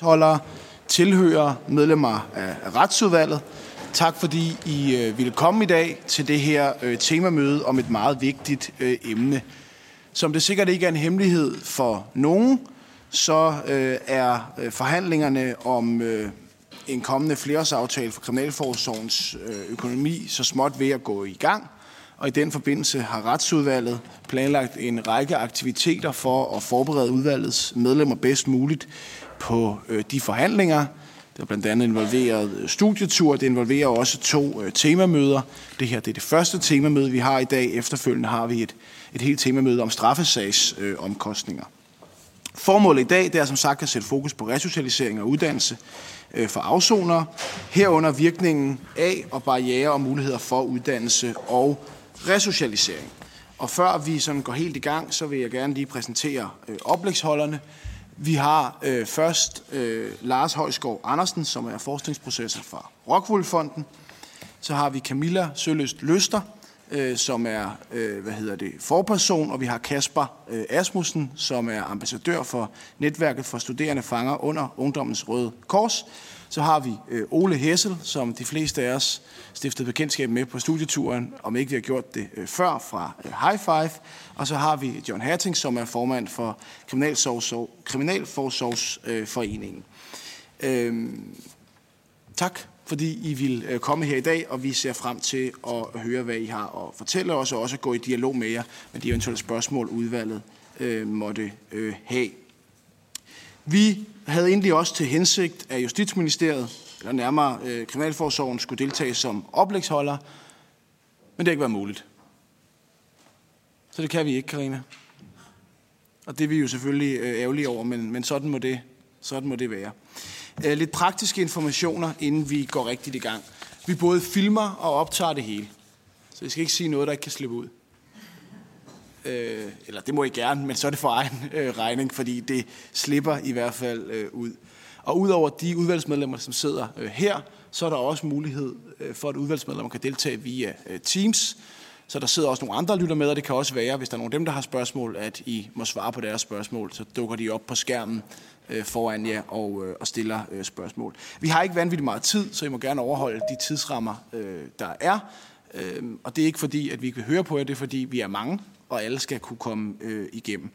Holdere, tilhører medlemmer af retsudvalget. Tak fordi I øh, ville komme i dag til det her øh, temamøde om et meget vigtigt øh, emne. Som det sikkert ikke er en hemmelighed for nogen, så øh, er øh, forhandlingerne om øh, en kommende flereårsaftale for Kriminalforsorgens øh, økonomi så småt ved at gå i gang. Og i den forbindelse har retsudvalget planlagt en række aktiviteter for at forberede udvalgets medlemmer bedst muligt på øh, de forhandlinger. Det har blandt andet involveret øh, studietur, det involverer også to øh, temamøder. Det her det er det første temamøde, vi har i dag. Efterfølgende har vi et, et helt temamøde om straffesagsomkostninger. Formålet i dag det er som sagt at sætte fokus på resocialisering og uddannelse øh, for afsonere, herunder virkningen af og barriere og muligheder for uddannelse og resocialisering. Og før vi sådan går helt i gang, så vil jeg gerne lige præsentere øh, oplægsholderne. Vi har øh, først øh, Lars Højskov Andersen, som er forskningsprocessor fra Rockwool-fonden. Så har vi Camilla Søløst Løster, øh, som er øh, hvad hedder det, forperson, og vi har Kasper øh, Asmussen, som er ambassadør for netværket for studerende fanger under Ungdommens Røde Kors. Så har vi øh, Ole Hessel, som de fleste af os stiftede bekendtskab med på studieturen, om ikke vi har gjort det øh, før fra øh, High Five. Og så har vi John Hatting, som er formand for Kriminalforsorgsforeningen. Øhm, tak fordi I vil øh, komme her i dag, og vi ser frem til at høre, hvad I har at fortælle os, og også gå i dialog med jer med de eventuelle spørgsmål, udvalget øh, måtte øh, have. Vi havde egentlig også til hensigt, at Justitsministeriet, eller nærmere øh, Kriminalforsorgen, skulle deltage som oplægsholder, men det har ikke været muligt. Så det kan vi ikke, Karina. Og det er vi jo selvfølgelig øh, ærgerlige over, men, men sådan, må det, sådan må det være. Øh, lidt praktiske informationer, inden vi går rigtigt i gang. Vi både filmer og optager det hele. Så jeg skal ikke sige noget, der ikke kan slippe ud. Øh, eller det må I gerne, men så er det for egen øh, regning, fordi det slipper i hvert fald øh, ud. Og udover de udvalgsmedlemmer, som sidder øh, her, så er der også mulighed øh, for, at udvalgsmedlemmer kan deltage via øh, Teams. Så der sidder også nogle andre, der lytter med, og det kan også være, hvis der er nogen af dem, der har spørgsmål, at I må svare på deres spørgsmål, så dukker de op på skærmen øh, foran jer og, øh, og stiller øh, spørgsmål. Vi har ikke vanvittigt meget tid, så I må gerne overholde de tidsrammer, øh, der er. Øh, og det er ikke fordi, at vi ikke vil høre på jer, det er fordi, vi er mange, og alle skal kunne komme øh, igennem.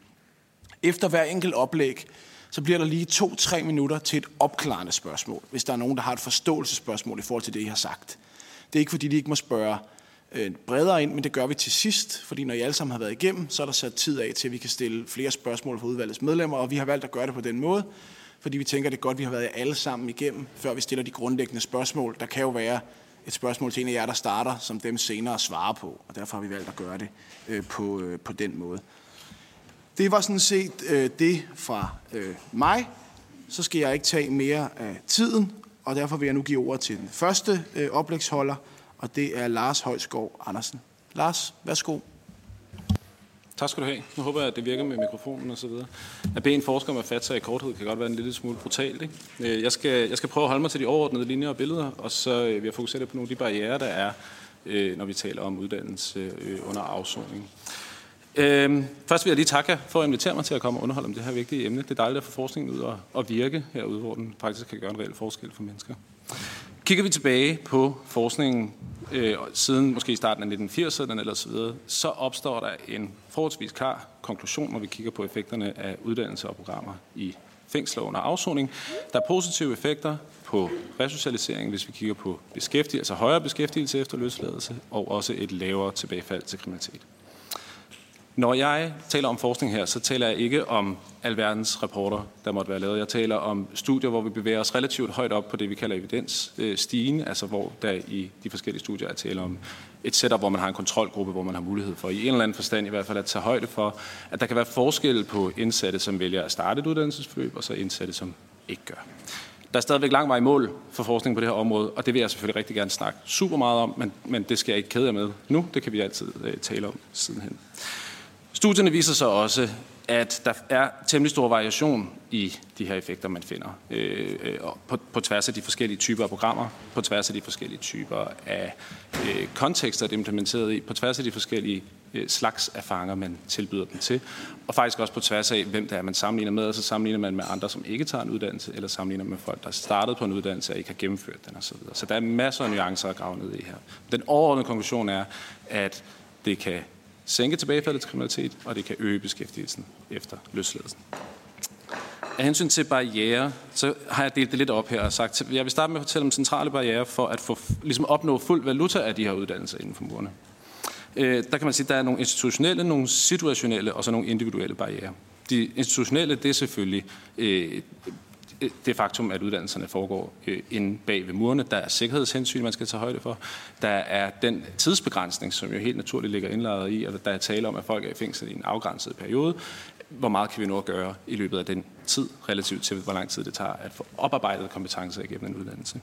Efter hver enkelt oplæg, så bliver der lige to-tre minutter til et opklarende spørgsmål, hvis der er nogen, der har et forståelsesspørgsmål i forhold til det, I har sagt. Det er ikke fordi, de ikke må spørge øh, bredere ind, men det gør vi til sidst, fordi når I alle sammen har været igennem, så er der sat tid af til, at vi kan stille flere spørgsmål for udvalgets medlemmer, og vi har valgt at gøre det på den måde, fordi vi tænker, det er godt, at vi har været alle sammen igennem, før vi stiller de grundlæggende spørgsmål. Der kan jo være et spørgsmål til en af jer, der starter, som dem senere svarer på, og derfor har vi valgt at gøre det øh, på, øh, på den måde. Det var sådan set øh, det fra øh, mig. Så skal jeg ikke tage mere af tiden, og derfor vil jeg nu give ordet til den første øh, oplægsholder, og det er Lars Højskov Andersen. Lars, værsgo. Tak skal du have. Nu håber jeg, at det virker med mikrofonen og så videre. At bede en forsker med fat sig i korthed kan godt være en lille smule brutalt. Ikke? Øh, jeg, skal, jeg skal prøve at holde mig til de overordnede linjer og billeder, og så øh, vil jeg fokusere på nogle af de barriere, der er, øh, når vi taler om uddannelse under afsoning. Øhm, først vil jeg lige takke for at invitere mig til at komme og underholde om det her vigtige emne. Det er dejligt at få forskningen ud og, og virke herude, hvor den faktisk kan gøre en reel forskel for mennesker. Kigger vi tilbage på forskningen øh, siden måske starten af 1980'erne eller så videre, så opstår der en forholdsvis klar konklusion, når vi kigger på effekterne af uddannelse og programmer i fængsler under afsoning. Der er positive effekter på resocialisering, hvis vi kigger på beskæftigelse, altså højere beskæftigelse efter løsladelse, og også et lavere tilbagefald til kriminalitet. Når jeg taler om forskning her, så taler jeg ikke om alverdens rapporter, der måtte være lavet. Jeg taler om studier, hvor vi bevæger os relativt højt op på det, vi kalder evidensstigen, øh, altså hvor der i de forskellige studier er tale om et setup, hvor man har en kontrolgruppe, hvor man har mulighed for i en eller anden forstand i hvert fald at tage højde for, at der kan være forskel på indsatte, som vælger at starte et uddannelsesforløb, og så indsatte, som ikke gør. Der er stadigvæk lang vej i mål for forskning på det her område, og det vil jeg selvfølgelig rigtig gerne snakke super meget om, men, men det skal jeg ikke kede jer med nu. Det kan vi altid øh, tale om sidenhen. Studierne viser så også, at der er temmelig stor variation i de her effekter, man finder øh, på, på tværs af de forskellige typer af programmer, på tværs af de forskellige typer af øh, kontekster, det er implementeret i, på tværs af de forskellige øh, slags af fanger, man tilbyder dem til. Og faktisk også på tværs af, hvem det er, man sammenligner med. altså så sammenligner man med andre, som ikke tager en uddannelse, eller sammenligner med folk, der startede på en uddannelse og ikke har gennemført den osv. Så, så der er masser af nuancer at grave ned i her. Den overordnede konklusion er, at det kan sænke tilbagefaldet til kriminalitet, og det kan øge beskæftigelsen efter løsladelsen. Af hensyn til barriere, så har jeg delt det lidt op her og sagt, jeg vil starte med at fortælle om centrale barriere for at få, ligesom opnå fuld valuta af de her uddannelser inden for murene. Øh, der kan man sige, at der er nogle institutionelle, nogle situationelle og så nogle individuelle barriere. De institutionelle, det er selvfølgelig øh, det faktum, at uddannelserne foregår øh, inde bag ved murene. Der er sikkerhedshensyn, man skal tage højde for. Der er den tidsbegrænsning, som jo helt naturligt ligger indlejret i, at der er tale om, at folk er i fængsel i en afgrænset periode. Hvor meget kan vi nå at gøre i løbet af den tid, relativt til, hvor lang tid det tager at få oparbejdet kompetencer igennem en uddannelse.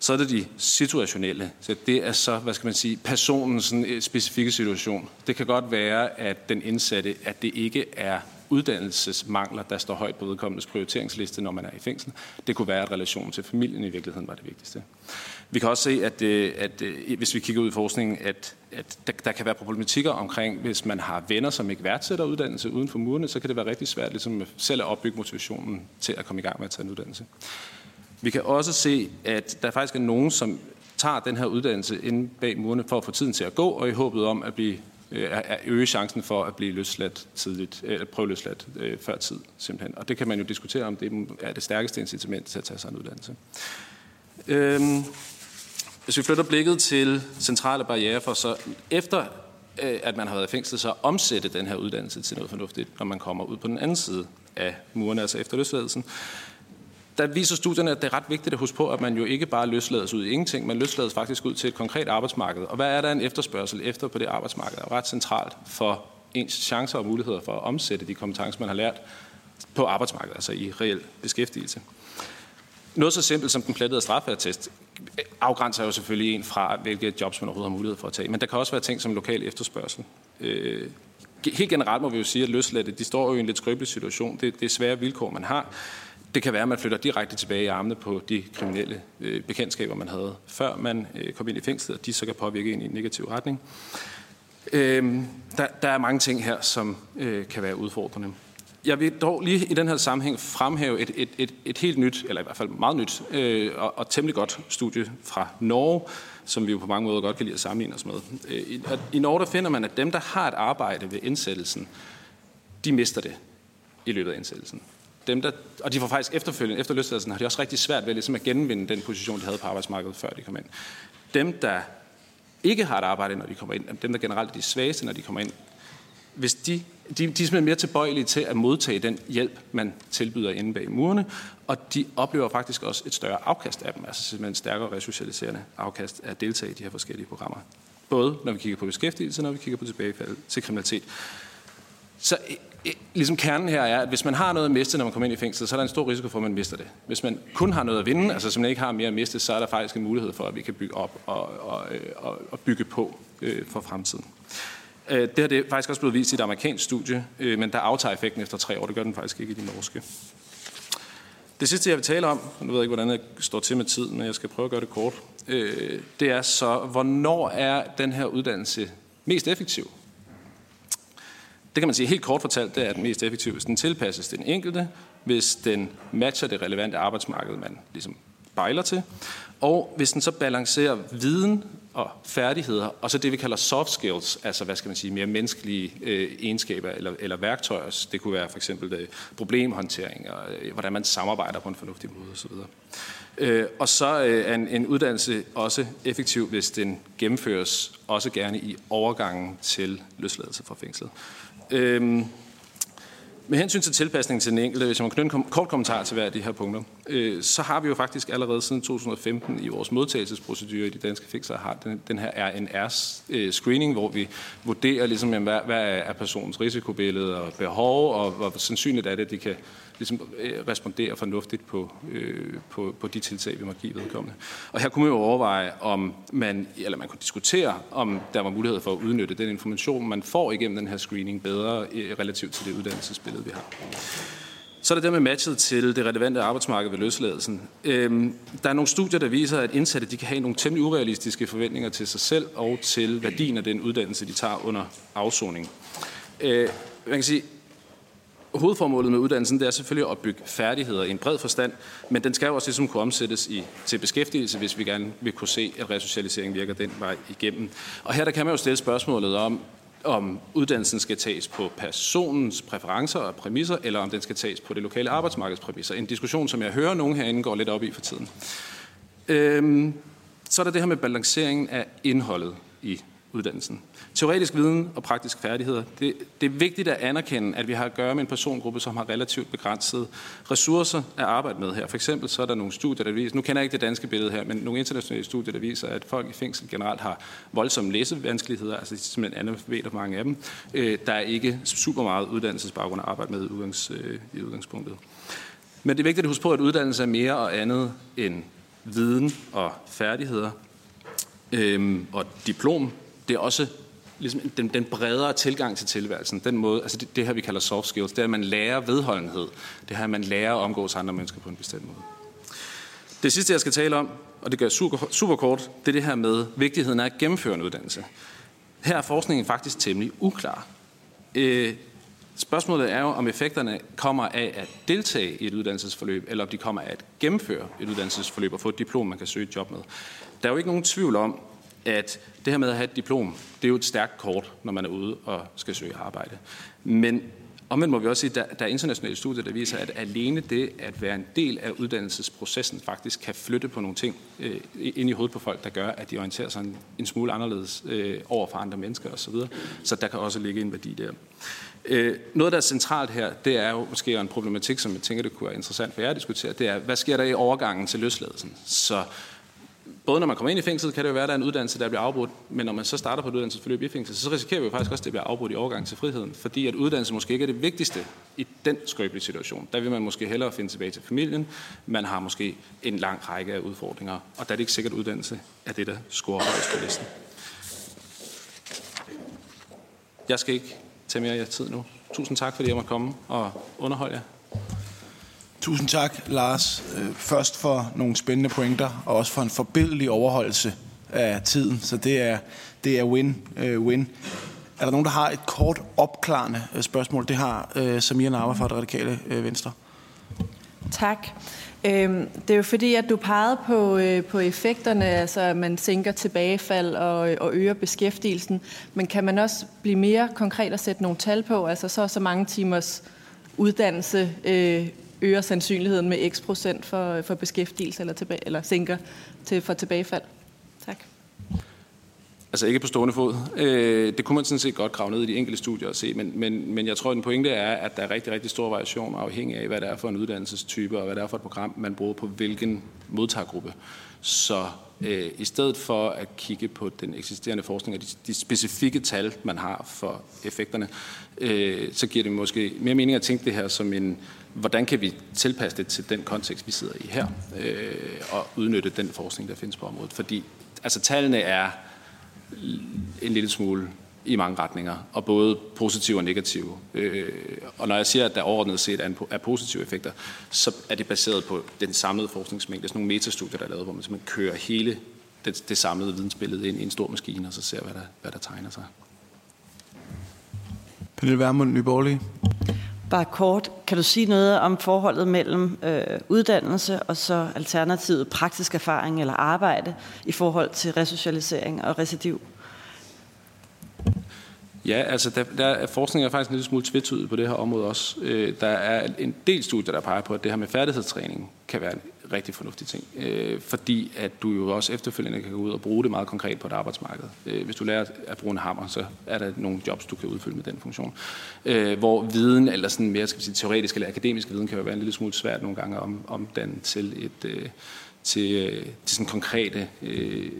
Så er det de situationelle. Så det er så, hvad skal man sige, personens øh, specifikke situation. Det kan godt være, at den indsatte, at det ikke er uddannelsesmangler, der står højt på vedkommendes prioriteringsliste, når man er i fængsel. Det kunne være, at relationen til familien i virkeligheden var det vigtigste. Vi kan også se, at, øh, at, at hvis vi kigger ud i forskningen, at, at der, der kan være problematikker omkring, hvis man har venner, som ikke værdsætter uddannelse uden for murene, så kan det være rigtig svært ligesom selv at opbygge motivationen til at komme i gang med at tage en uddannelse. Vi kan også se, at der faktisk er nogen, som tager den her uddannelse inde bag murene for at få tiden til at gå, og i håbet om at blive at øh, øge chancen for at blive løsladt tidligt, øh, eller prøve løsladt øh, før tid, simpelthen. Og det kan man jo diskutere, om det er det stærkeste incitament til at tage sig en uddannelse. Øhm, hvis vi flytter blikket til centrale barriere for så efter øh, at man har været i fængsel, så omsætte den her uddannelse til noget fornuftigt, når man kommer ud på den anden side af murene, altså efter løsladelsen der viser studierne, at det er ret vigtigt at huske på, at man jo ikke bare løslades ud i ingenting, man løslades faktisk ud til et konkret arbejdsmarked. Og hvad er der en efterspørgsel efter på det arbejdsmarked? Det er ret centralt for ens chancer og muligheder for at omsætte de kompetencer, man har lært på arbejdsmarkedet, altså i reel beskæftigelse. Noget så simpelt som den plettede straffeattest afgrænser jo selvfølgelig en fra, hvilke jobs man overhovedet har mulighed for at tage. Men der kan også være ting som lokal efterspørgsel. Øh, helt generelt må vi jo sige, at løsladte, de står jo i en lidt skrøbelig situation. Det, det er svære vilkår, man har. Det kan være, at man flytter direkte tilbage i armene på de kriminelle øh, bekendtskaber, man havde før man øh, kom ind i fængslet, og de så kan påvirke en i en negativ retning. Øh, der, der er mange ting her, som øh, kan være udfordrende. Jeg vil dog lige i den her sammenhæng fremhæve et, et, et, et helt nyt, eller i hvert fald meget nyt, øh, og, og temmelig godt studie fra Norge, som vi jo på mange måder godt kan lide at sammenligne os med. Øh, i, I Norge der finder man, at dem, der har et arbejde ved indsættelsen, de mister det i løbet af indsættelsen dem, der, og de får faktisk efterfølgende, efter løsladelsen, har de også rigtig svært ved ligesom at genvinde den position, de havde på arbejdsmarkedet, før de kom ind. Dem, der ikke har et arbejde, når de kommer ind, dem, der generelt er de svageste, når de kommer ind, hvis de, de, de er simpelthen mere tilbøjelige til at modtage den hjælp, man tilbyder inde bag murene, og de oplever faktisk også et større afkast af dem, altså simpelthen stærkere resocialiserende afkast af at deltage i de her forskellige programmer. Både når vi kigger på beskæftigelse, når vi kigger på tilbagefald til kriminalitet. Så ligesom kernen her er, at hvis man har noget at miste, når man kommer ind i fængsel, så er der en stor risiko for, at man mister det. Hvis man kun har noget at vinde, altså som ikke har mere at miste, så er der faktisk en mulighed for, at vi kan bygge op og, og, øh, og, og bygge på øh, for fremtiden. Øh, det her det er faktisk også blevet vist i et amerikansk studie, øh, men der aftager effekten efter tre år. Det gør den faktisk ikke i de norske. Det sidste, jeg vil tale om, nu ved jeg ikke, hvordan jeg står til med tiden, men jeg skal prøve at gøre det kort, øh, det er så, hvornår er den her uddannelse mest effektiv? Det kan man sige helt kort fortalt, det er den mest effektive, hvis den tilpasses den enkelte, hvis den matcher det relevante arbejdsmarked, man ligesom bejler til, og hvis den så balancerer viden og færdigheder, og så det, vi kalder soft skills, altså hvad skal man sige, mere menneskelige øh, egenskaber eller, eller værktøjer. Det kunne være for eksempel øh, problemhåndtering, og øh, hvordan man samarbejder på en fornuftig måde osv. Øh, og så øh, er en, en uddannelse også effektiv, hvis den gennemføres også gerne i overgangen til løsladelse fra fængslet. Øhm, med hensyn til tilpasningen til den enkelte, hvis jeg må knytte en kort kommentar til hver af de her punkter, øh, så har vi jo faktisk allerede siden 2015 i vores modtagelsesprocedure i de danske fixer har den, den her RNR-screening, øh, hvor vi vurderer, ligesom, hvad, hvad er personens risikobillede og behov, og hvor sandsynligt er det, at de kan ligesom øh, respondere fornuftigt på, øh, på, på de tiltag, vi må give vedkommende. Og her kunne man jo overveje, om man, eller man kunne diskutere, om der var mulighed for at udnytte den information, man får igennem den her screening bedre øh, relativt til det uddannelsesbillede, vi har. Så er der det med matchet til det relevante arbejdsmarked ved løsladelsen. Øhm, der er nogle studier, der viser, at indsatte de kan have nogle temmelig urealistiske forventninger til sig selv og til værdien af den uddannelse, de tager under afsoning. Øh, man kan sige, hovedformålet med uddannelsen det er selvfølgelig at opbygge færdigheder i en bred forstand, men den skal jo også ligesom kunne omsættes i, til beskæftigelse, hvis vi gerne vil kunne se, at resocialisering virker den vej igennem. Og her der kan man jo stille spørgsmålet om, om uddannelsen skal tages på personens præferencer og præmisser, eller om den skal tages på det lokale arbejdsmarkeds præmisser. En diskussion, som jeg hører nogen herinde går lidt op i for tiden. Øhm, så er der det her med balanceringen af indholdet i uddannelsen. Teoretisk viden og praktisk færdigheder. Det, det er vigtigt at anerkende, at vi har at gøre med en persongruppe, som har relativt begrænsede ressourcer at arbejde med her. For eksempel så er der nogle studier, der viser, nu kender jeg ikke det danske billede her, men nogle internationale studier, der viser, at folk i fængsel generelt har voldsomme læsevanskeligheder, altså simpelthen analfabeter mange af dem. Øh, der er ikke super meget uddannelsesbaggrund at arbejde med i, udgangs, øh, i udgangspunktet. Men det er vigtigt at huske på, at uddannelse er mere og andet end viden og færdigheder øhm, og diplom. Det er også ligesom den, den bredere tilgang til tilværelsen, den måde, altså det, det her, vi kalder soft skills, det er, at man lærer vedholdenhed. Det her, at man lærer at omgås andre mennesker på en bestemt måde. Det sidste, jeg skal tale om, og det gør super, super kort, det er det her med vigtigheden af at gennemføre en uddannelse. Her er forskningen faktisk temmelig uklar. Øh, spørgsmålet er jo, om effekterne kommer af at deltage i et uddannelsesforløb, eller om de kommer af at gennemføre et uddannelsesforløb og få et diplom, man kan søge et job med. Der er jo ikke nogen tvivl om, at det her med at have et diplom, det er jo et stærkt kort, når man er ude og skal søge arbejde. Men omvendt må vi også sige, at der, der er internationale studier, der viser, at alene det at være en del af uddannelsesprocessen faktisk kan flytte på nogle ting øh, ind i hovedet på folk, der gør, at de orienterer sig en, en smule anderledes øh, over for andre mennesker osv. Så, så der kan også ligge en værdi der. Øh, noget, der er centralt her, det er jo måske en problematik, som jeg tænker, det kunne være interessant for jer at diskutere, det er, hvad sker der i overgangen til løsladelsen? Så både når man kommer ind i fængslet, kan det jo være, at der er en uddannelse, der bliver afbrudt, men når man så starter på et uddannelsesforløb i fængsel, så risikerer vi jo faktisk også, at det bliver afbrudt i overgang til friheden, fordi at uddannelse måske ikke er det vigtigste i den skrøbelige situation. Der vil man måske hellere finde tilbage til familien, man har måske en lang række af udfordringer, og der er det ikke sikkert, at uddannelse er det, der scorer højst på listen. Jeg skal ikke tage mere af jer tid nu. Tusind tak, fordi jeg måtte komme og underholde jer. Tusind tak, Lars. Øh, først for nogle spændende pointer, og også for en forbindelig overholdelse af tiden. Så det er, det er win-win. Øh, er der nogen, der har et kort opklarende øh, spørgsmål? Det har uh, Samir Narva fra det radikale Venstre. Tak. Øhm, det er jo fordi, at du pegede på, øh, på effekterne, altså at man sænker tilbagefald og, og øger beskæftigelsen. Men kan man også blive mere konkret og sætte nogle tal på? Altså så så mange timers uddannelse øh, øger sandsynligheden med x procent for, for beskæftigelse eller, tilbage, eller sænker til, for tilbagefald? Tak. Altså ikke på stående fod. Øh, det kunne man sådan set godt grave ned i de enkelte studier og se, men, men, men jeg tror, at den pointe er, at der er rigtig, rigtig stor variation afhængig af, hvad det er for en uddannelsestype og hvad det er for et program, man bruger på hvilken modtagergruppe. Så øh, i stedet for at kigge på den eksisterende forskning og de, de specifikke tal, man har for effekterne, øh, så giver det måske mere mening at tænke det her som en, hvordan kan vi tilpasse det til den kontekst, vi sidder i her, øh, og udnytte den forskning, der findes på området. Fordi altså, tallene er en lille smule i mange retninger, og både positive og negative. Øh, og når jeg siger, at der overordnet set er positive effekter, så er det baseret på den samlede forskningsmængde. Sådan nogle metastudier, der er lavet, hvor man simpelthen kører hele det, det samlede vidensbillede ind i en stor maskine, og så ser, hvad der, hvad der tegner sig. Pernille Vermund, Nyborgerlige. Bare kort, kan du sige noget om forholdet mellem øh, uddannelse og så alternativet praktisk erfaring eller arbejde i forhold til resocialisering og recidiv? Ja, altså der, der er forskning er faktisk en lille smule tvetydig på det her område også. Øh, der er en del studier, der peger på, at det her med færdighedstræning kan være en rigtig fornuftig ting. Øh, fordi at du jo også efterfølgende kan gå ud og bruge det meget konkret på et arbejdsmarked. Øh, hvis du lærer at bruge en hammer, så er der nogle jobs, du kan udfylde med den funktion. Øh, hvor viden, eller sådan mere skal vi sige, teoretisk eller akademisk viden, kan være en lille smule svært nogle gange om, om den til et... Øh, til, øh, til sådan konkrete øh,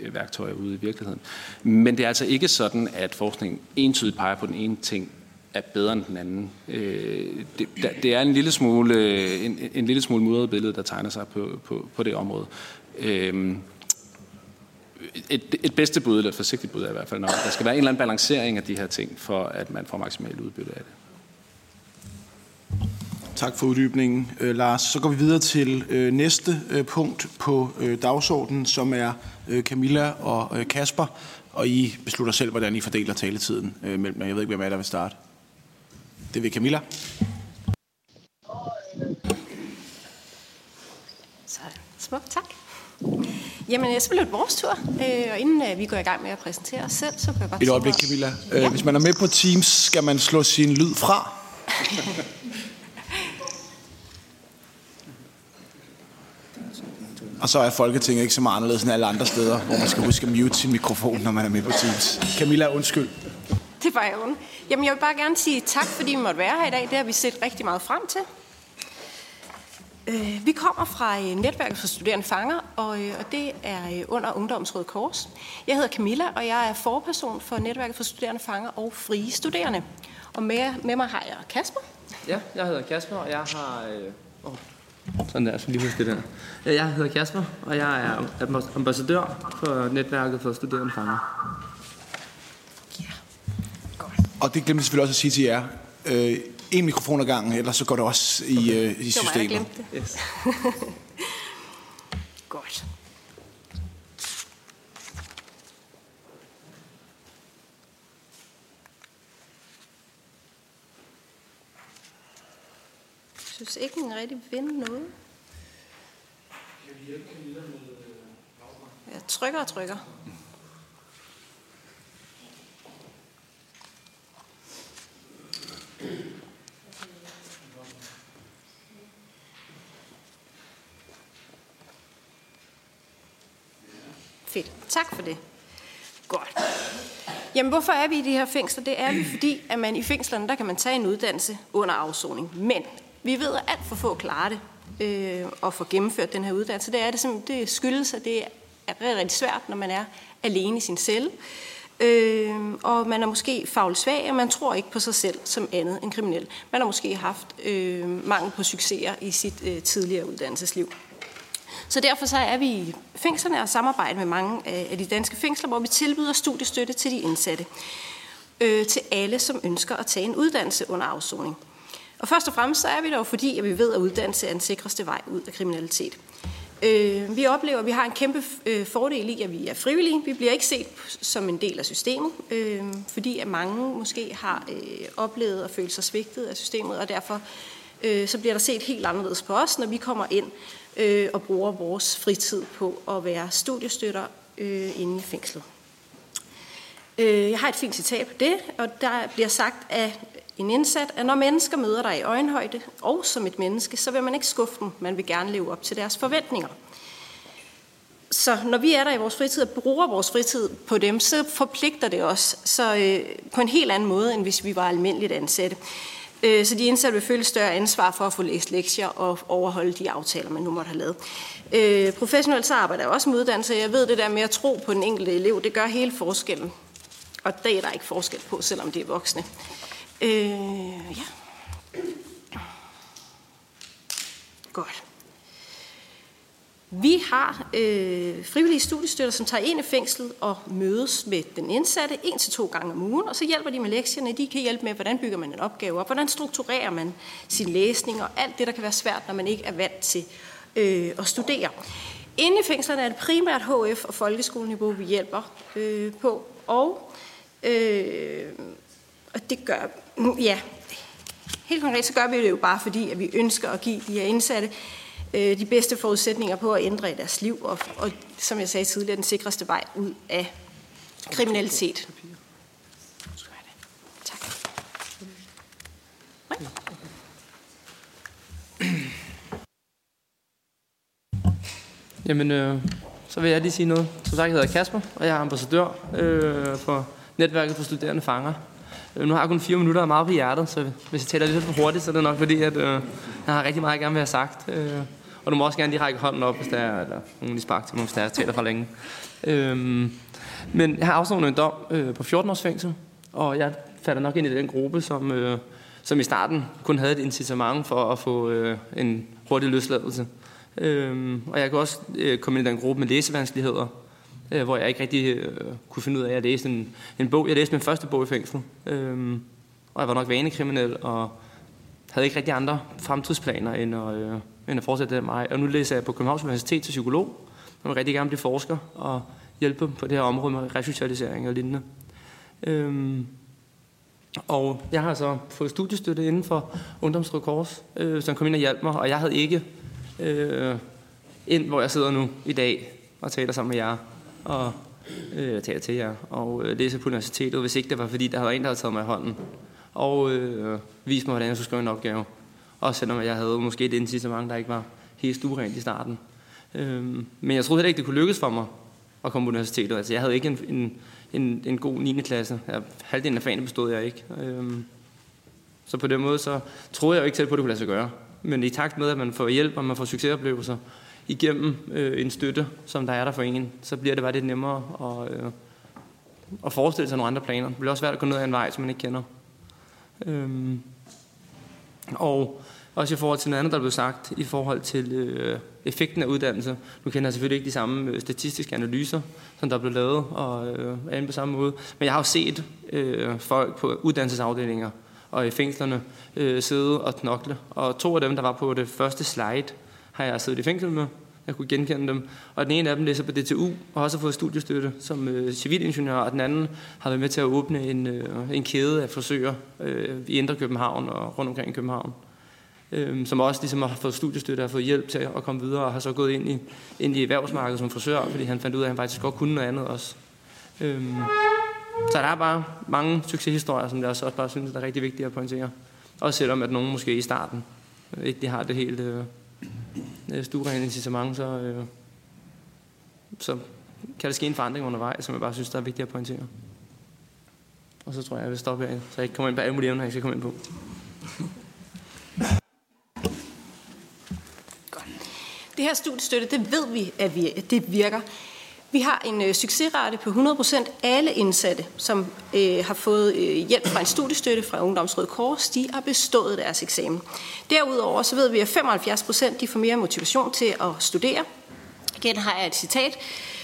øh, værktøjer ude i virkeligheden. Men det er altså ikke sådan, at forskningen entydigt peger på den ene ting er bedre end den anden. Øh, det, det er en lille smule, øh, en, en lille smule mudret billede, der tegner sig på, på, på det område. Øh, et, et bedste bud, eller et forsigtigt bud er i hvert fald nok. Der skal være en eller anden balancering af de her ting, for at man får maksimalt udbytte af det. tak for uddybningen, øh, Lars. Så går vi videre til øh, næste øh, punkt på øh, dagsordenen, som er øh, Camilla og øh, Kasper. Og I beslutter selv, hvordan I fordeler taletiden øh, mellem jer. Jeg ved ikke, hvem er der vil starte. Det vil Camilla. Så smukt, tak. Jamen, så blev det vores tur, øh, og inden øh, vi går i gang med at præsentere os selv, så kan jeg godt Et øjeblik, Camilla. Øh, Ja. Hvis man er med på Teams, skal man slå sin lyd fra. Og så er Folketinget ikke så meget anderledes end alle andre steder, hvor man skal huske at mute sin mikrofon, når man er med på Teams. Camilla, undskyld. Ondt. Jamen, jeg vil bare gerne sige tak, fordi vi måtte være her i dag. Det har vi set rigtig meget frem til. Øh, vi kommer fra øh, Netværket for Studerende Fanger, og, øh, og det er under Ungdomsrådet Kors. Jeg hedder Camilla, og jeg er forperson for Netværket for Studerende Fanger og Frie Studerende. Og med, med mig har jeg Kasper. Ja, jeg hedder Kasper, og jeg har... Øh, oh, sådan der, så lige huske det der. Ja, Jeg hedder Kasper, og jeg er ambas- ambassadør for netværket for studerende fanger. Og det glemte jeg selvfølgelig også at sige til jer. Øh, en mikrofon ad gangen, ellers så går det også i, øh, i Det var systemet. glemte det. Yes. Godt. Jeg synes ikke, den rigtig vinde noget. Jeg trykker og trykker. Fedt. Tak for det. Godt. Jamen, hvorfor er vi i de her fængsler? Det er vi, fordi at man i fængslerne, der kan man tage en uddannelse under afsoning. Men vi ved, at alt for få klarer det øh, og får gennemført den her uddannelse. Det, er det, simpelthen- det skyldes, at det er rigtig, rigtig svært, når man er alene i sin celle. Øh, og man er måske fagligt svag, og man tror ikke på sig selv som andet end kriminel. Man har måske haft øh, mangel på succeser i sit øh, tidligere uddannelsesliv. Så derfor så er vi i fængslerne og samarbejder med mange af de danske fængsler, hvor vi tilbyder studiestøtte til de indsatte. Øh, til alle, som ønsker at tage en uddannelse under afsoning. Og først og fremmest så er vi der jo fordi, at vi ved, at uddannelse er den sikreste vej ud af kriminalitet. Øh, vi oplever, at vi har en kæmpe øh, fordel i, at vi er frivillige. Vi bliver ikke set som en del af systemet, øh, fordi at mange måske har øh, oplevet og følt sig svigtet af systemet, og derfor øh, så bliver der set helt anderledes på os, når vi kommer ind øh, og bruger vores fritid på at være studiestøtter øh, inde i fængslet. Øh, jeg har et fint citat på det, og der bliver sagt at en indsat, er, når mennesker møder dig i øjenhøjde, og som et menneske, så vil man ikke skuffe dem, man vil gerne leve op til deres forventninger. Så når vi er der i vores fritid og bruger vores fritid på dem, så forpligter det os så, øh, på en helt anden måde, end hvis vi var almindeligt ansatte. Øh, så de indsatte vil føle større ansvar for at få læst lektier og overholde de aftaler, man nu måtte have lavet. Øh, professionelt så arbejder jeg også med uddannelse. Jeg ved det der med at tro på den enkelte elev, det gør hele forskellen. Og det er der ikke forskel på, selvom det er voksne. Øh, ja. Godt. Vi har øh, frivillige studiestøtter, som tager ind i fængslet og mødes med den indsatte en til to gange om ugen, og så hjælper de med lektierne. De kan hjælpe med, hvordan bygger man en opgave op, hvordan strukturerer man sin læsning og alt det, der kan være svært, når man ikke er vant til øh, at studere. Inde i fængslerne er det primært HF og folkeskoleniveau, vi hjælper øh, på, og, øh, og det gør, ja, helt konkret så gør vi det jo bare fordi, at vi ønsker at give de her indsatte øh, de bedste forudsætninger på at ændre i deres liv, og, og som jeg sagde tidligere, den sikreste vej ud af kriminalitet. Tak. Nej. Jamen, øh, så vil jeg lige sige noget. Som sagt, jeg hedder Kasper, og jeg er ambassadør øh, for netværket for studerende fanger. Øh, nu har jeg kun fire minutter og meget på hjertet, så hvis jeg taler lidt for hurtigt, så er det nok fordi, at øh, jeg har rigtig meget, jeg gerne vil have sagt. Øh, og du må også gerne lige række hånden op, hvis der er, eller nogen lige spark til mig, hvis der er, taler for længe. Øh, men jeg har afsonet en dom øh, på 14 års fængsel, og jeg falder nok ind i den gruppe, som, øh, som i starten kun havde et incitament for at få øh, en hurtig løsladelse. Øh, og jeg kan også øh, komme ind i den gruppe med læsevanskeligheder, øh, hvor jeg ikke rigtig øh, kunne finde ud af at læse en, en bog. Jeg læste min første bog i fængsel, øh, og jeg var nok vanekriminel, og havde ikke rigtig andre fremtidsplaner end at, øh, end at fortsætte det mig. Og nu læser jeg på Københavns Universitet til psykolog. og vil rigtig gerne blive forsker og hjælpe på det her område med resocialisering og lignende. Øhm, og jeg har så fået studiestøtte inden for Ungdomsrød Kors, øh, som kom ind og hjalp mig, og jeg havde ikke øh, ind, hvor jeg sidder nu i dag og taler sammen med jer, og øh, taler til jer, og øh, læse på universitetet, hvis ikke det var fordi, der havde en, der havde taget mig i hånden, og øh, vist mig, hvordan jeg skulle skrive en opgave. Også selvom jeg havde måske et incitament, der ikke var helt stuerent i starten. Øh, men jeg troede heller ikke, det kunne lykkes for mig at komme på universitetet. Altså, jeg havde ikke en, en, en, en god 9. klasse. Jeg, halvdelen af fagene bestod jeg ikke. Øh, så på den måde, så troede jeg jo ikke selv på, at det kunne lade sig gøre. Men i takt med, at man får hjælp, og man får succesoplevelser igennem øh, en støtte, som der er der for en, så bliver det bare lidt nemmere at, øh, at forestille sig nogle andre planer. Det bliver også svært at gå ned ad en vej, som man ikke kender. Øhm, og også i forhold til noget andet, der blev sagt, i forhold til øh, effekten af uddannelse. Nu kender jeg selvfølgelig ikke de samme øh, statistiske analyser, som der blev lavet, og øh, er på samme måde. Men jeg har jo set øh, folk på uddannelsesafdelinger og i fængslerne øh, sidde og knokle. Og to af dem, der var på det første slide, har jeg siddet i fængsel med. Jeg kunne genkende dem. Og den ene af dem læser på DTU og har også fået studiestøtte som øh, civilingeniør, og den anden har været med til at åbne en, øh, en kæde af frisører øh, i Indre København og rundt omkring København øh, som også ligesom har fået studiestøtte og fået hjælp til at komme videre, og har så gået ind i, ind i erhvervsmarkedet som frisør, fordi han fandt ud af, at han faktisk godt kunne noget andet også. Øh, så der er bare mange succeshistorier, som jeg også bare synes, der er rigtig vigtigt at pointere. Også selvom at nogen måske i starten øh, ikke de har det helt øh, øh stuerene incitament, så, øh, så kan der ske en forandring undervejs, som jeg bare synes, der er vigtigt at pointere. Og så tror jeg, jeg vil stoppe her, så jeg ikke kommer ind på alle mulige emner, jeg skal komme ind på. Det her studiestøtte, det ved vi, at vi, at det virker. Vi har en øh, succesrate på 100%. Alle indsatte, som øh, har fået øh, hjælp fra en studiestøtte fra Ungdomsrød Kors, de har bestået deres eksamen. Derudover så ved vi, at 75% de får mere motivation til at studere. Igen har jeg et citat.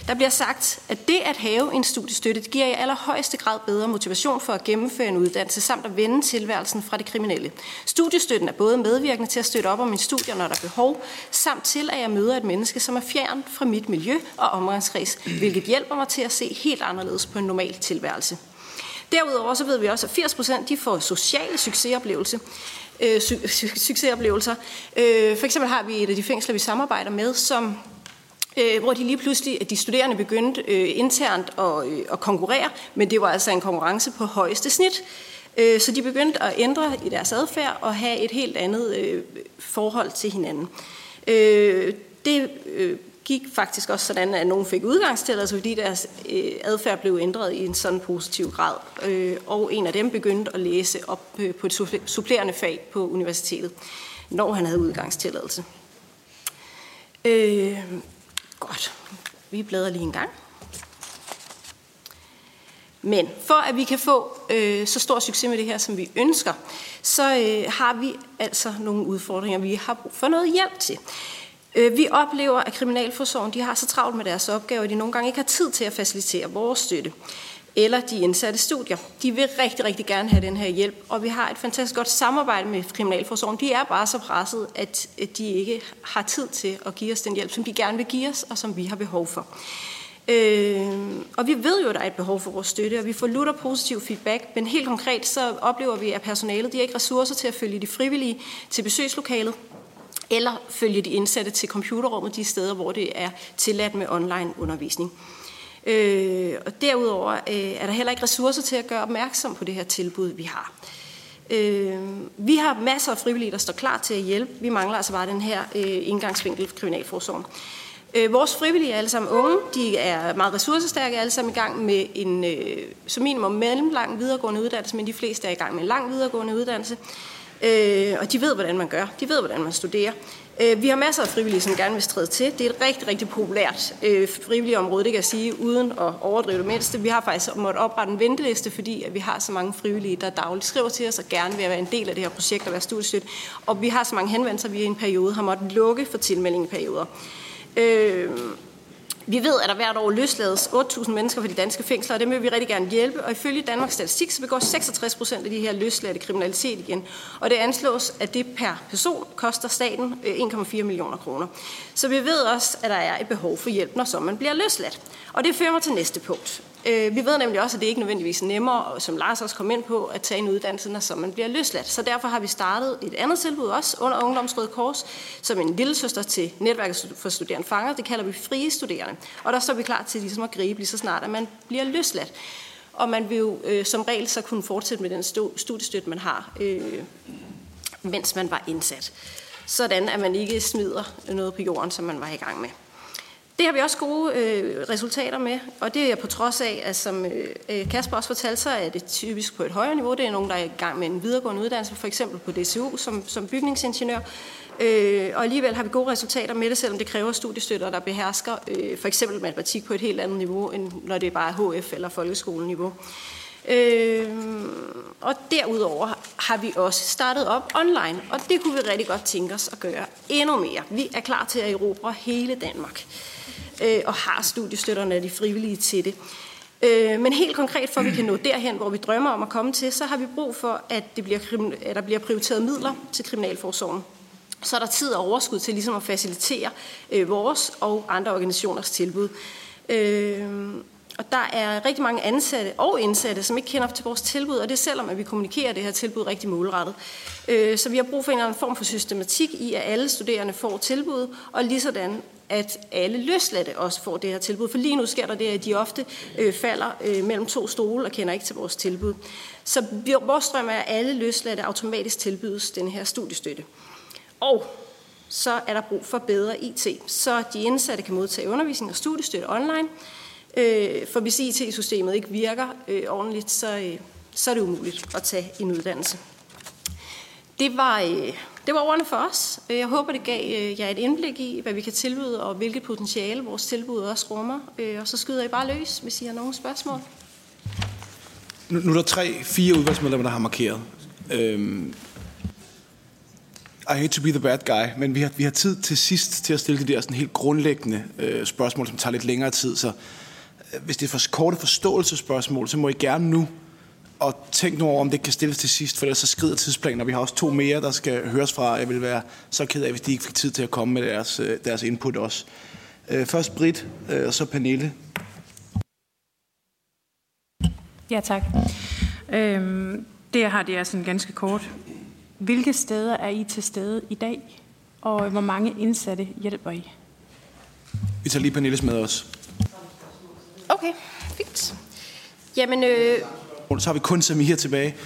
Der bliver sagt, at det at have en studiestøtte det giver i allerhøjeste grad bedre motivation for at gennemføre en uddannelse, samt at vende tilværelsen fra det kriminelle. Studiestøtten er både medvirkende til at støtte op om min studier, når der er behov, samt til at jeg møder et menneske, som er fjern fra mit miljø og omgangskreds, hvilket hjælper mig til at se helt anderledes på en normal tilværelse. Derudover så ved vi også, at 80 procent de får sociale succesoplevelser. Øh, su- succesoplevelser. Øh, for eksempel har vi et af de fængsler, vi samarbejder med, som øh, hvor de lige pludselig, at de studerende begyndte øh, internt at, øh, at konkurrere, men det var altså en konkurrence på højeste snit. Øh, så de begyndte at ændre i deres adfærd og have et helt andet øh, forhold til hinanden. Øh, det øh, gik faktisk også sådan, at nogen fik udgangstilladelse, fordi deres øh, adfærd blev ændret i en sådan positiv grad. Øh, og en af dem begyndte at læse op øh, på et supplerende fag på universitetet, når han havde udgangstilladelse. Øh, Godt. Vi bladrer lige en gang. Men for at vi kan få øh, så stor succes med det her, som vi ønsker, så øh, har vi altså nogle udfordringer, vi har brug for noget hjælp til. Øh, vi oplever, at Kriminalforsorgen de har så travlt med deres opgaver, at de nogle gange ikke har tid til at facilitere vores støtte eller de indsatte studier. De vil rigtig, rigtig gerne have den her hjælp, og vi har et fantastisk godt samarbejde med Kriminalforsorgen. De er bare så presset, at de ikke har tid til at give os den hjælp, som de gerne vil give os, og som vi har behov for. Øh, og vi ved jo, at der er et behov for vores støtte, og vi får lutter positiv feedback, men helt konkret så oplever vi, at personalet de har ikke ressourcer til at følge de frivillige til besøgslokalet, eller følge de indsatte til computerrummet de steder, hvor det er tilladt med online undervisning. Øh, og derudover øh, er der heller ikke ressourcer til at gøre opmærksom på det her tilbud, vi har. Øh, vi har masser af frivillige, der står klar til at hjælpe. Vi mangler altså bare den her øh, indgangsvinkel for kriminalforsorgen. Øh, vores frivillige er alle sammen unge. De er meget ressourcestærke, alle sammen i gang med en øh, som minimum mellemlang videregående uddannelse, men de fleste er i gang med en lang videregående uddannelse. Øh, og de ved, hvordan man gør. De ved, hvordan man studerer. Øh, vi har masser af frivillige, som gerne vil stræde til. Det er et rigtig, rigtig populært øh, frivillige område, det kan jeg sige, uden at overdrive det mindste. Vi har faktisk måttet oprette en venteliste, fordi at vi har så mange frivillige, der dagligt skriver til os og gerne vil være en del af det her projekt og være studiestøt. Og vi har så mange henvendelser, at vi i en periode har måttet lukke for tilmelding. Øh, vi ved, at der hvert år løslades 8.000 mennesker fra de danske fængsler, og dem vil vi rigtig gerne hjælpe. Og ifølge Danmarks Statistik, så begår 66 procent af de her løsladte kriminalitet igen. Og det anslås, at det per person koster staten øh, 1,4 millioner kroner. Så vi ved også, at der er et behov for hjælp, når så man bliver løsladt. Og det fører mig til næste punkt. Øh, vi ved nemlig også, at det ikke nødvendigvis er nemmere, som Lars også kom ind på, at tage en uddannelse, når så man bliver løsladt. Så derfor har vi startet et andet tilbud også under Ungdomsrøde Kors, som en lille søster til netværket for studerende fanger. Det kalder vi frie studerende. Og der står vi klar til ligesom at gribe lige så snart, at man bliver løsladt. Og man vil jo øh, som regel så kunne fortsætte med den studiestøtte, man har, øh, mens man var indsat. Sådan at man ikke smider noget på jorden, som man var i gang med. Det har vi også gode øh, resultater med, og det er på trods af, at som øh, øh, Kasper også fortalte så er det typisk på et højere niveau. Det er nogen, der er i gang med en videregående uddannelse, for eksempel på DCU som, som bygningsingeniør. Øh, og alligevel har vi gode resultater med det, selvom det kræver studiestøtter, der behersker øh, for eksempel matematik på et helt andet niveau, end når det er bare HF eller folkeskoleniveau. Øh, og derudover har vi også startet op online, og det kunne vi rigtig godt tænke os at gøre endnu mere. Vi er klar til at erobre hele Danmark øh, og har studiestøtterne de frivillige til det. Øh, men helt konkret, for at vi kan nå derhen, hvor vi drømmer om at komme til, så har vi brug for, at, det bliver, at der bliver prioriteret midler til Kriminalforsorgen. Så er der tid og overskud til ligesom at facilitere øh, vores og andre organisationers tilbud. Øh, og der er rigtig mange ansatte og indsatte, som ikke kender til vores tilbud, og det er selvom, at vi kommunikerer det her tilbud rigtig målrettet. Øh, så vi har brug for en eller anden form for systematik i, at alle studerende får tilbud, og lige sådan, at alle løsladte også får det her tilbud. For lige nu sker der det, at de ofte øh, falder øh, mellem to stole og kender ikke til vores tilbud. Så vores drøm er, at alle løsladte automatisk tilbydes den her studiestøtte. Og så er der brug for bedre IT, så de indsatte kan modtage undervisning og studiestøtte online. Øh, for hvis IT-systemet ikke virker øh, ordentligt, så, øh, så er det umuligt at tage en uddannelse. Det var, øh, det var ordene for os. Øh, jeg håber, det gav øh, jer et indblik i, hvad vi kan tilbyde, og hvilket potentiale vores tilbud også rummer. Øh, og så skyder I bare løs, hvis I har nogle spørgsmål. Nu, nu er der tre, fire udvalgsmedlemmer, der har markeret. Øhm, I hate to be the bad guy, men vi har, vi har tid til sidst til at stille de der sådan helt grundlæggende øh, spørgsmål, som tager lidt længere tid. Så hvis det er for korte forståelsespørgsmål, så må I gerne nu og tænk nu over, om det kan stilles til sidst, for ellers så skrider tidsplanen, og vi har også to mere, der skal høres fra. Jeg vil være så ked af, hvis de ikke fik tid til at komme med deres, øh, deres input også. Øh, først Britt, øh, og så Pernille. Ja, tak. Øhm, det jeg har, det er sådan ganske kort. Hvilke steder er I til stede i dag, og hvor mange indsatte hjælper I? Vi tager lige Pernilles med os. Okay, fint. Jamen, øh, så har vi kun Samir tilbage.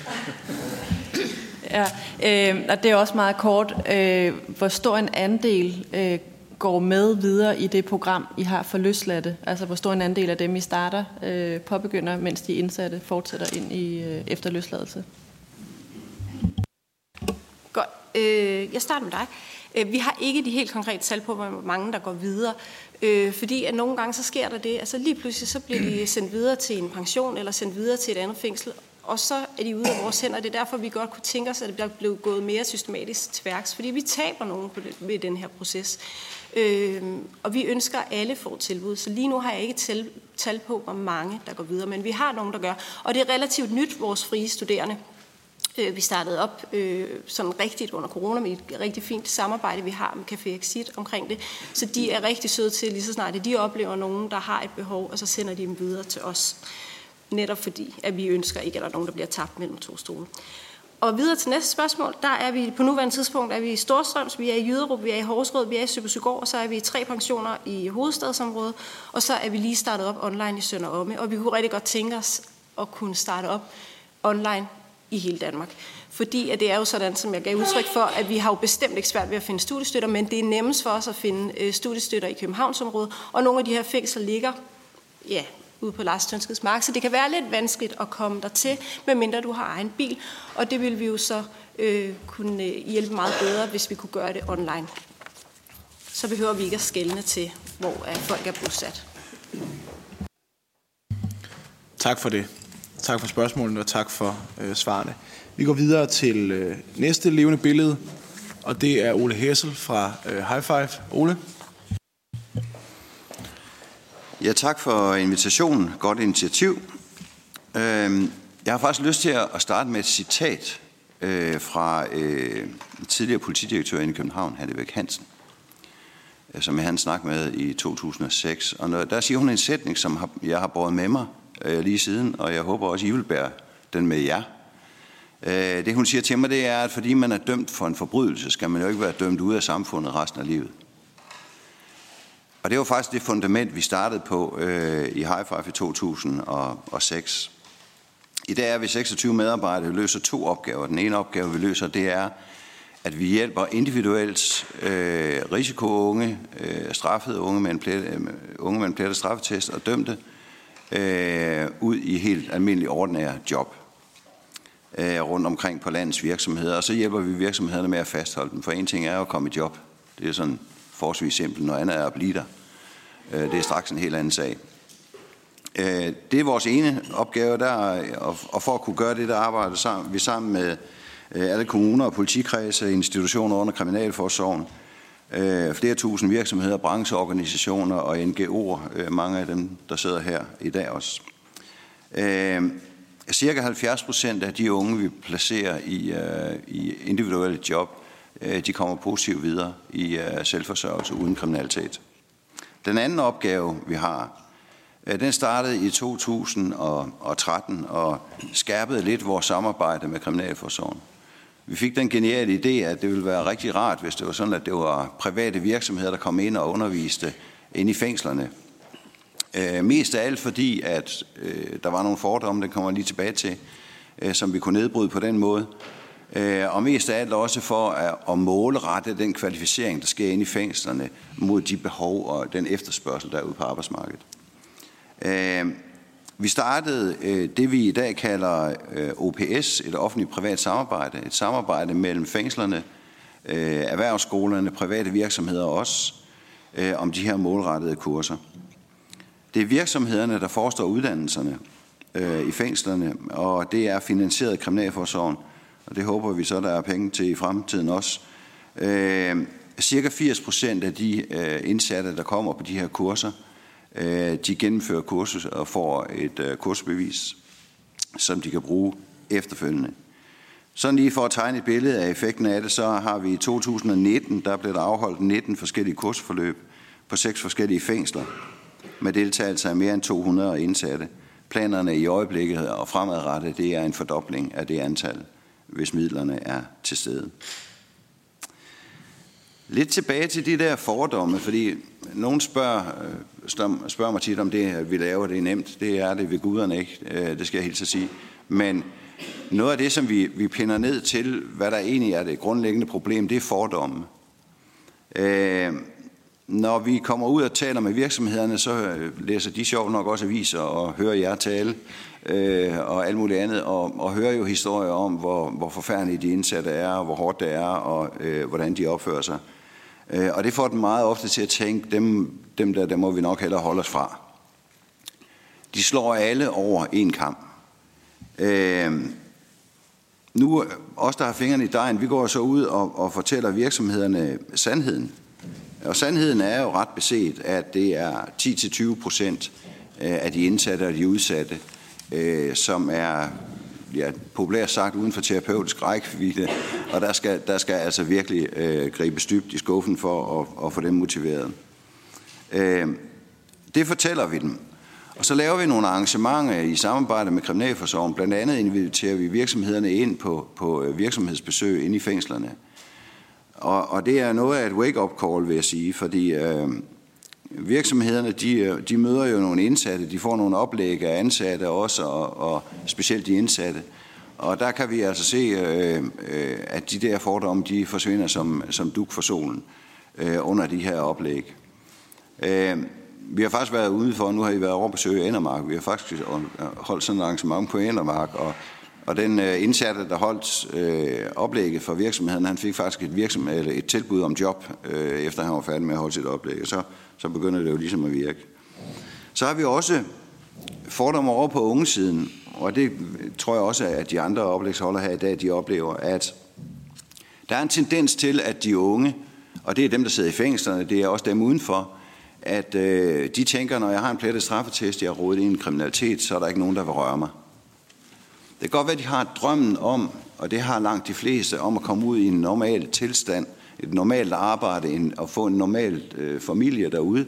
Ja, øh, og det er også meget kort. Øh, hvor stor en andel øh, går med videre i det program, I har for løsladte? Altså, hvor stor en andel af dem, I starter, øh, påbegynder, mens de indsatte fortsætter ind i øh, efterløsladelse? Godt. Øh, jeg starter med dig. Øh, vi har ikke de helt konkrete tal på, hvor mange der går videre, øh, fordi at nogle gange så sker der det, altså lige pludselig så bliver de sendt videre til en pension eller sendt videre til et andet fængsel, og så er de ude af vores hænder. Det er derfor, vi godt kunne tænke os, at det blev gået mere systematisk til værks, fordi vi taber nogen på det, ved den her proces. Øh, og vi ønsker, at alle får tilbud. Så lige nu har jeg ikke tal, tal på, hvor mange der går videre, men vi har nogen, der gør. Og det er relativt nyt, vores frie studerende. Øh, vi startede op øh, sådan rigtigt under corona med et rigtig fint samarbejde, vi har med Café Exit omkring det. Så de er rigtig søde til, lige så snart de oplever nogen, der har et behov, og så sender de dem videre til os. Netop fordi, at vi ønsker ikke, at der er nogen, der bliver tabt mellem to stole. Og videre til næste spørgsmål, der er vi på nuværende tidspunkt er vi i Storstrøms, vi er i Jyderup, vi er i Horsrød, vi er i Søbersøgård, og så er vi i tre pensioner i hovedstadsområdet, og så er vi lige startet op online i Sønder Omme, og vi kunne rigtig godt tænke os at kunne starte op online i hele Danmark. Fordi at det er jo sådan, som jeg gav udtryk for, at vi har jo bestemt ikke svært ved at finde studiestøtter, men det er nemmest for os at finde øh, studiestøtter i Københavnsområdet, og nogle af de her fængsler ligger ja, ude på Lars Tønskeds mark, så det kan være lidt vanskeligt at komme dertil, medmindre du har egen bil, og det vil vi jo så øh, kunne øh, hjælpe meget bedre, hvis vi kunne gøre det online. Så behøver vi ikke at skælne til, hvor øh, folk er bosat. Tak for det. Tak for spørgsmålene, og tak for øh, svarene. Vi går videre til øh, næste levende billede, og det er Ole Hessel fra øh, High Five. Ole? Ja, tak for invitationen. Godt initiativ. Øh, jeg har faktisk lyst til at starte med et citat øh, fra øh, tidligere politidirektør i København, Hanne Bæk Hansen, øh, som jeg havde en snak med i 2006. Og når, der siger hun en sætning, som jeg har båret med mig Øh, lige siden, og jeg håber også, I vil bære den med jer. Øh, det hun siger til mig, det er, at fordi man er dømt for en forbrydelse, skal man jo ikke være dømt ud af samfundet resten af livet. Og det var faktisk det fundament, vi startede på øh, i High Five i 2006. I dag er vi 26 medarbejdere, vi løser to opgaver. Den ene opgave, vi løser, det er, at vi hjælper individuelt øh, risikounge, øh, straffede unge med en plet, øh, unge med en plettet straffetest og dømte øh, Øh, ud i helt almindelig ordinære job øh, rundt omkring på landets virksomheder. Og så hjælper vi virksomhederne med at fastholde dem, for en ting er at komme i job. Det er sådan forholdsvis simpelt. Noget andet er at blive der. Øh, det er straks en helt anden sag. Øh, det er vores ene opgave, der, og for at kunne gøre det, der arbejder vi sammen med øh, alle kommuner og politikredse, institutioner under Kriminalforsorgen, Øh, flere tusind virksomheder, brancheorganisationer og NGO'er, øh, mange af dem, der sidder her i dag også. Øh, cirka 70 procent af de unge, vi placerer i, i individuelle job, de kommer positivt videre i selvforsørgelse uden kriminalitet. Den anden opgave, vi har, øh, den startede i 2013 og skærpede lidt vores samarbejde med Kriminalforsorgen. Vi fik den geniale idé, at det ville være rigtig rart, hvis det var sådan, at det var private virksomheder, der kom ind og underviste ind i fængslerne. Øh, mest af alt fordi, at øh, der var nogle fordomme, det kommer lige tilbage til, øh, som vi kunne nedbryde på den måde. Øh, og mest af alt også for at, at målrette den kvalificering, der sker inde i fængslerne, mod de behov og den efterspørgsel, der er ude på arbejdsmarkedet. Øh, vi startede øh, det, vi i dag kalder øh, OPS, et offentligt privat samarbejde. Et samarbejde mellem fængslerne, øh, erhvervsskolerne, private virksomheder og os, øh, om de her målrettede kurser. Det er virksomhederne, der forestår uddannelserne i fængslerne, og det er finansieret af Kriminalforsorgen og det håber vi så, der er penge til i fremtiden også. Øh, cirka 80 procent af de øh, indsatte, der kommer på de her kurser, Øh, de gennemfører kursus og får et øh, kursbevis, som de kan bruge efterfølgende. Sådan lige for at tegne et billede af effekten af det, så har vi i 2019, der blev der afholdt 19 forskellige kursforløb på seks forskellige fængsler med deltagelse af mere end 200 indsatte. Planerne i øjeblikket og fremadrettet, det er en fordobling af det antal hvis midlerne er til stede. Lidt tilbage til de der fordomme, fordi nogen øh, spørger, spørger mig tit om det, vi laver, det er nemt. Det er det ved guderne ikke, øh, det skal jeg helt så sige. Men noget af det, som vi, vi pinder ned til, hvad der egentlig er det grundlæggende problem, det er fordomme. Øh, når vi kommer ud og taler med virksomhederne, så øh, læser de sjovt nok også aviser og hører jer tale øh, og alt muligt andet, og, og hører jo historier om, hvor, hvor forfærdelige de indsatte er, og hvor hårdt det er, og øh, hvordan de opfører sig. Øh, Øh, og det får dem meget ofte til at tænke, dem, dem der, der må vi nok hellere holde os fra. De slår alle over en kamp. Øh, nu, os der har fingrene i dejen, vi går så ud og, og fortæller virksomhederne sandheden. Og sandheden er jo ret beset, at det er 10-20 procent af de indsatte og de udsatte, øh, som er ja, populært sagt uden for terapeutisk rækkevidde, og der skal, der skal altså virkelig øh, gribes dybt i skuffen for at, at få dem motiveret. Øh, det fortæller vi dem. Og så laver vi nogle arrangementer i samarbejde med Kriminalforsorgen. Blandt andet inviterer vi virksomhederne ind på, på øh, virksomhedsbesøg inde i fængslerne. Og, og det er noget af et wake-up call, vil jeg sige, fordi øh, virksomhederne, de, øh, de møder jo nogle indsatte, de får nogle oplæg af ansatte også, og, og specielt de indsatte. Og der kan vi altså se, øh, øh, at de der fordomme, de forsvinder som, som duk for solen øh, under de her oplæg. Øh, vi har faktisk været ude for, nu har I været over på besøge Endermark, vi har faktisk holdt sådan et arrangement på Endermark, og, og den øh, indsatte, der holdt øh, oplægget for virksomheden, han fik faktisk et, virksomhed, eller et tilbud om job, øh, efter han var færdig med at holde sit oplæg, og så så begynder det jo ligesom at virke. Så har vi også fordomme over på ungesiden, og det tror jeg også, at de andre oplægsholdere her i dag, de oplever, at der er en tendens til, at de unge, og det er dem, der sidder i fængslerne, det er også dem udenfor, at øh, de tænker, når jeg har en plettet straffetest, jeg har rodet i en kriminalitet, så er der ikke nogen, der vil røre mig. Det kan godt være, at de har drømmen om, og det har langt de fleste, om at komme ud i en normal tilstand, et normalt arbejde, en, at få en normal øh, familie derude.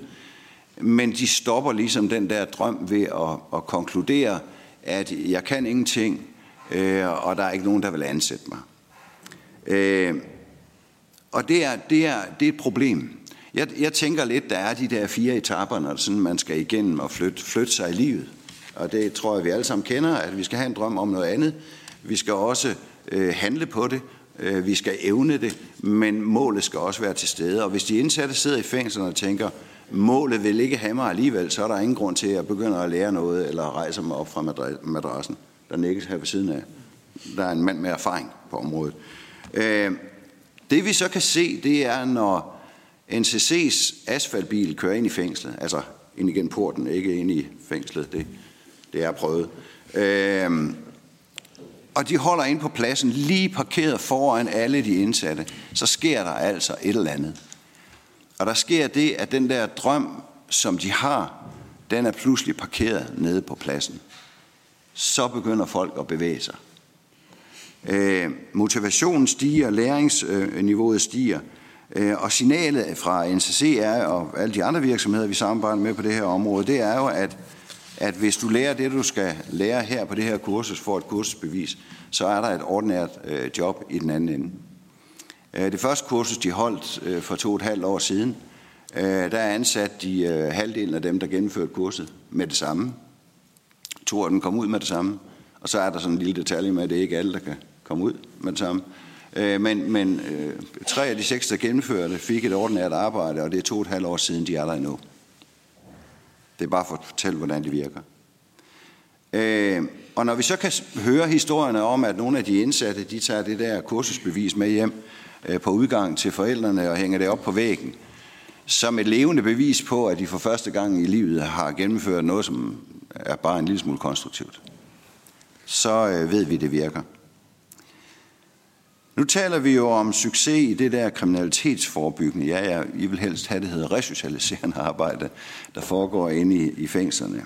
Men de stopper ligesom den der drøm ved at, at konkludere, at jeg kan ingenting, øh, og der er ikke nogen, der vil ansætte mig. Øh, og det er, det, er, det er et problem. Jeg, jeg tænker lidt, der er de der fire etaper, når sådan man skal igennem og flytte, flytte sig i livet. Og det tror jeg, vi alle sammen kender, at vi skal have en drøm om noget andet. Vi skal også øh, handle på det. Øh, vi skal evne det, men målet skal også være til stede. Og hvis de indsatte sidder i fængslerne og tænker, målet vil ikke have mig alligevel, så er der ingen grund til, at jeg begynder at lære noget, eller rejse mig op fra madrassen. Der nikkes her ved siden af. Der er en mand med erfaring på området. Øh, det vi så kan se, det er, når NCC's asfaltbil kører ind i fængslet, altså ind igennem porten, ikke ind i fængslet, det, det er prøvet. Øh, og de holder ind på pladsen, lige parkeret foran alle de indsatte, så sker der altså et eller andet. Og der sker det, at den der drøm, som de har, den er pludselig parkeret nede på pladsen. Så begynder folk at bevæge sig. Øh, motivationen stiger, læringsniveauet stiger, øh, og signalet fra NCC er, og alle de andre virksomheder, vi samarbejder med på det her område, det er jo, at, at hvis du lærer det, du skal lære her på det her kursus, for et kursusbevis, så er der et ordinært øh, job i den anden ende. Øh, det første kursus, de holdt øh, for to og et halvt år siden, øh, der er ansat de øh, halvdelen af dem, der gennemførte kurset med det samme. To af dem kom ud med det samme. Og så er der sådan en lille detalje med, at det er ikke alle, der kan komme ud med det samme. Øh, men, men øh, tre af de seks, der gennemførte, fik et ordinært arbejde, og det er to og et halvt år siden, de er der endnu. Det er bare for at fortælle, hvordan det virker. Øh, og når vi så kan høre historierne om, at nogle af de indsatte, de tager det der kursusbevis med hjem øh, på udgang til forældrene og hænger det op på væggen, som et levende bevis på, at de for første gang i livet har gennemført noget, som er bare en lille smule konstruktivt, så øh, ved vi, det virker. Nu taler vi jo om succes i det der kriminalitetsforebyggende. Ja, ja, I vil helst have det hedder resocialiserende arbejde, der foregår inde i, i fængslerne.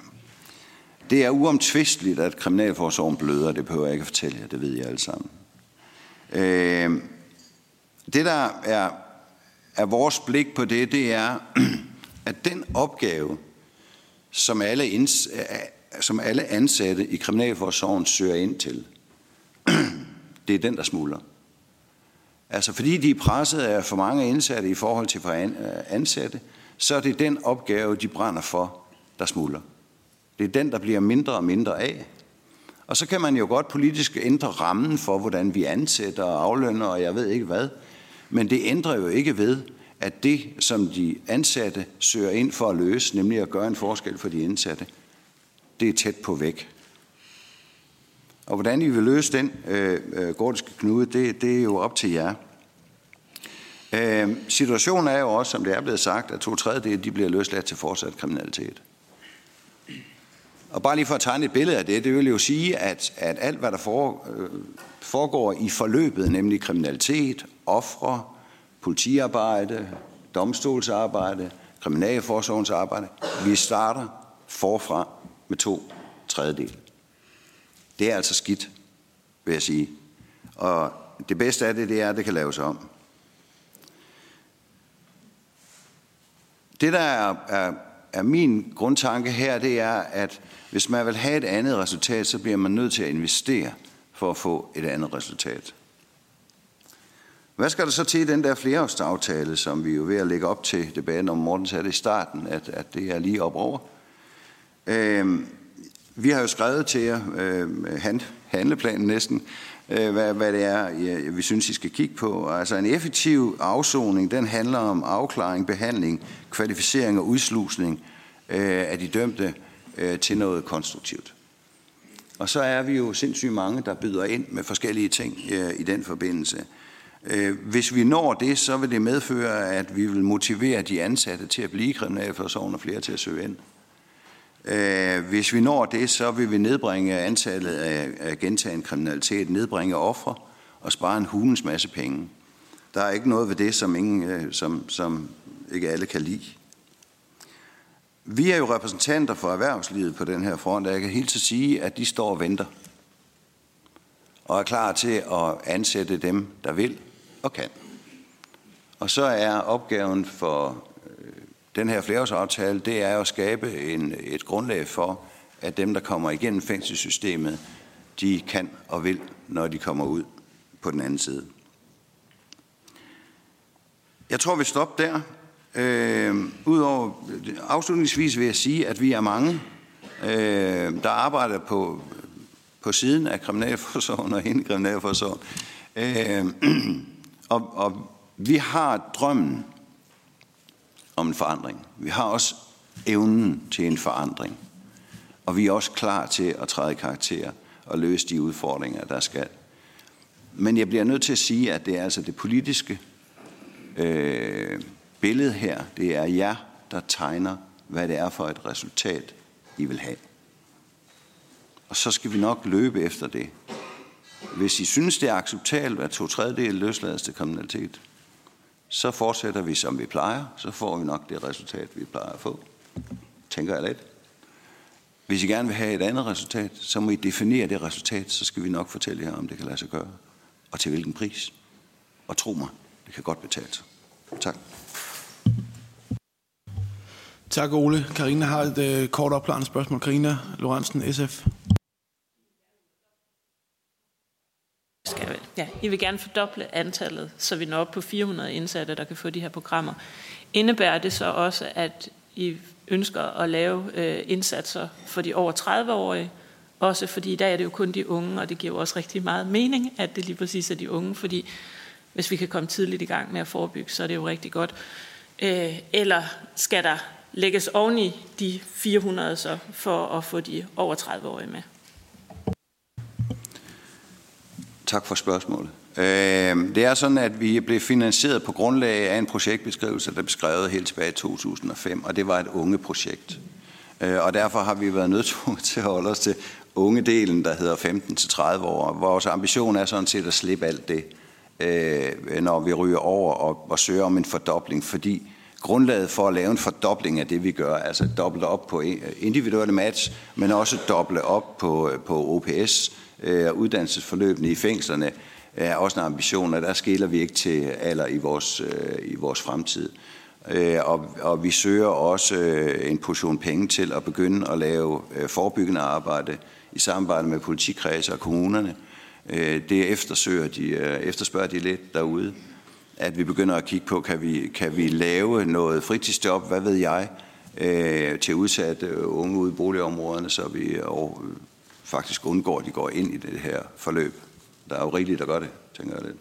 Det er uomtvisteligt, at kriminalforsorgen bløder. Det behøver jeg ikke at fortælle jer, det ved jeg alle sammen. Øh, det, der er, er vores blik på det, det er, at den opgave, som alle, inds, øh, som alle ansatte i kriminalforsorgen søger ind til, det er den, der smuldrer. Altså fordi de er presset af for mange indsatte i forhold til for øh, ansatte, så er det den opgave, de brænder for, der smuldrer. Det er den, der bliver mindre og mindre af. Og så kan man jo godt politisk ændre rammen for, hvordan vi ansætter og aflønner, og jeg ved ikke hvad. Men det ændrer jo ikke ved, at det, som de ansatte søger ind for at løse, nemlig at gøre en forskel for de indsatte, det er tæt på væk. Og hvordan I vil løse den øh, øh, gordiske knude, det, det er jo op til jer. Øh, situationen er jo også, som det er blevet sagt, at to tredjedele de bliver løsladt til fortsat kriminalitet. Og bare lige for at tegne et billede af det, det vil jo sige, at, at alt, hvad der øh, foregår i forløbet, nemlig kriminalitet, ofre, politiarbejde, domstolsarbejde, kriminalforsorgens arbejde, vi starter forfra med to tredjedel. Det er altså skidt, vil jeg sige. Og det bedste af det, det er, at det kan laves om. Det, der er, er, er min grundtanke her, det er, at hvis man vil have et andet resultat, så bliver man nødt til at investere for at få et andet resultat. Hvad skal der så til i den der flereårsaftale, som vi jo er ved at lægge op til debatten om Morten sagde det i starten, at, at det er lige op over? Øhm, vi har jo skrevet til jer, øh, hand, handleplanen næsten, øh, hvad, hvad det er, ja, øh, vi synes, I skal kigge på. Altså en effektiv afsoning, den handler om afklaring, behandling, kvalificering og udslusning øh, af de dømte øh, til noget konstruktivt. Og så er vi jo sindssygt mange, der byder ind med forskellige ting øh, i den forbindelse. Øh, hvis vi når det, så vil det medføre, at vi vil motivere de ansatte til at blive kriminalforsorgen og flere til at søge ind. Øh, hvis vi når det, så vil vi nedbringe antallet af, af gentagen kriminalitet, nedbringe ofre og spare en hulens masse penge. Der er ikke noget ved det, som, ingen, øh, som, som ikke alle kan lide. vi er jo repræsentanter for erhvervslivet på den her front, og jeg kan helt til sige, at de står og venter. Og er klar til at ansætte dem, der vil og kan. Og så er opgaven for den her flereårsaftale, det er at skabe en, et grundlag for, at dem, der kommer igennem fængselssystemet, de kan og vil, når de kommer ud på den anden side. Jeg tror, vi stopper der. Øh, Udover afslutningsvis vil jeg sige, at vi er mange, øh, der arbejder på, på siden af kriminalforsorgen og ind kriminalforsorgen. Øh, og, og vi har drømmen om en forandring. Vi har også evnen til en forandring. Og vi er også klar til at træde i karakter og løse de udfordringer, der skal. Men jeg bliver nødt til at sige, at det er altså det politiske øh, billede her. Det er jer, der tegner, hvad det er for et resultat, I vil have. Og så skal vi nok løbe efter det. Hvis I synes, det er acceptabelt, at to tredjedel løslades til kriminalitet, så fortsætter vi, som vi plejer. Så får vi nok det resultat, vi plejer at få. Tænker jeg lidt. Hvis I gerne vil have et andet resultat, så må I definere det resultat, så skal vi nok fortælle jer, om det kan lade sig gøre. Og til hvilken pris. Og tro mig, det kan godt betale sig. Tak. Tak, Ole. Karina har et øh, kort opklarende spørgsmål. Karina Lorentzen, SF. Skal. Ja, I vil gerne fordoble antallet, så vi når op på 400 indsatte, der kan få de her programmer. Indebærer det så også, at I ønsker at lave øh, indsatser for de over 30-årige? Også fordi i dag er det jo kun de unge, og det giver jo også rigtig meget mening, at det lige præcis er de unge, fordi hvis vi kan komme tidligt i gang med at forebygge, så er det jo rigtig godt. Øh, eller skal der lægges oven i de 400 så, for at få de over 30-årige med? Tak for spørgsmålet. Øhm, det er sådan, at vi blev finansieret på grundlag af en projektbeskrivelse, der beskrevet helt tilbage i 2005, og det var et unge projekt. Øh, og derfor har vi været nødt til at holde os til ungedelen, der hedder 15-30 år. Vores ambition er sådan set at slippe alt det, øh, når vi ryger over og, og søger om en fordobling, fordi grundlaget for at lave en fordobling af det, vi gør, altså doble op på individuelle match, men også doble op på, øh, på OPS, øh, uddannelsesforløbene i fængslerne, er også en ambition, og der skiller vi ikke til alder i vores, øh, i vores fremtid. Øh, og, og vi søger også øh, en portion penge til at begynde at lave øh, forebyggende arbejde i samarbejde med politikredse og kommunerne. Øh, det eftersøger de, øh, efterspørger de lidt derude at vi begynder at kigge på, kan vi, kan vi lave noget fritidsjob, hvad ved jeg, øh, til udsatte unge ude i boligområderne, så vi og, faktisk undgår, at de går ind i det her forløb. Der er jo rigeligt, der gør det, tænker jeg lidt.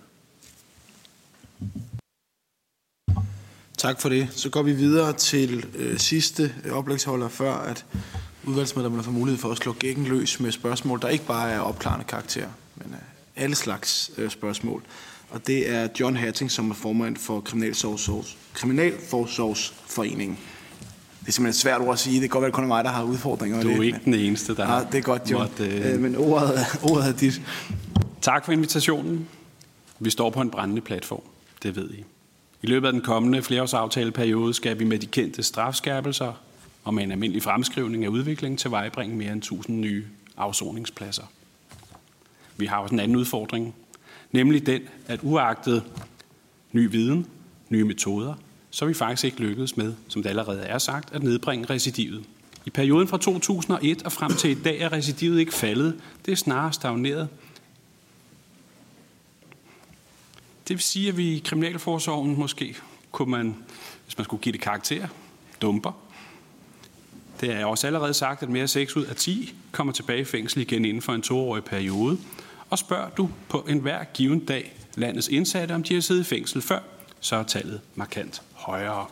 Tak for det. Så går vi videre til øh, sidste øh, oplægsholder, før at udvalgsmedlemmerne får mulighed for at slå gækken løs med spørgsmål, der ikke bare er opklarende karakter, men øh, alle slags øh, spørgsmål og det er John Hatting, som er formand for Kriminalforsorgs, Kriminalforsorgsforeningen. Det er simpelthen et svært ord at sige. Det kan godt være, at det kun er mig, der har udfordringer. Du er det, ikke men... den eneste, der ja, det er godt, John. Måtte, øh... Men ordet, ordet er dit. Tak for invitationen. Vi står på en brændende platform. Det ved I. I løbet af den kommende flereårsaftale-periode skal vi med de kendte strafskærpelser og med en almindelig fremskrivning af udviklingen til vejbringe mere end 1000 nye afsoningspladser. Vi har også en anden udfordring, Nemlig den, at uagtet ny viden, nye metoder, så er vi faktisk ikke lykkedes med, som det allerede er sagt, at nedbringe recidivet. I perioden fra 2001 og frem til i dag er recidivet ikke faldet. Det er snarere stagneret. Det vil sige, at vi i Kriminalforsorgen måske kunne man, hvis man skulle give det karakter, dumper. Det er også allerede sagt, at mere end 6 ud af 10 kommer tilbage i fængsel igen inden for en toårig periode. Og spørger du på enhver given dag landets indsatte, om de har siddet i fængsel før, så er tallet markant højere.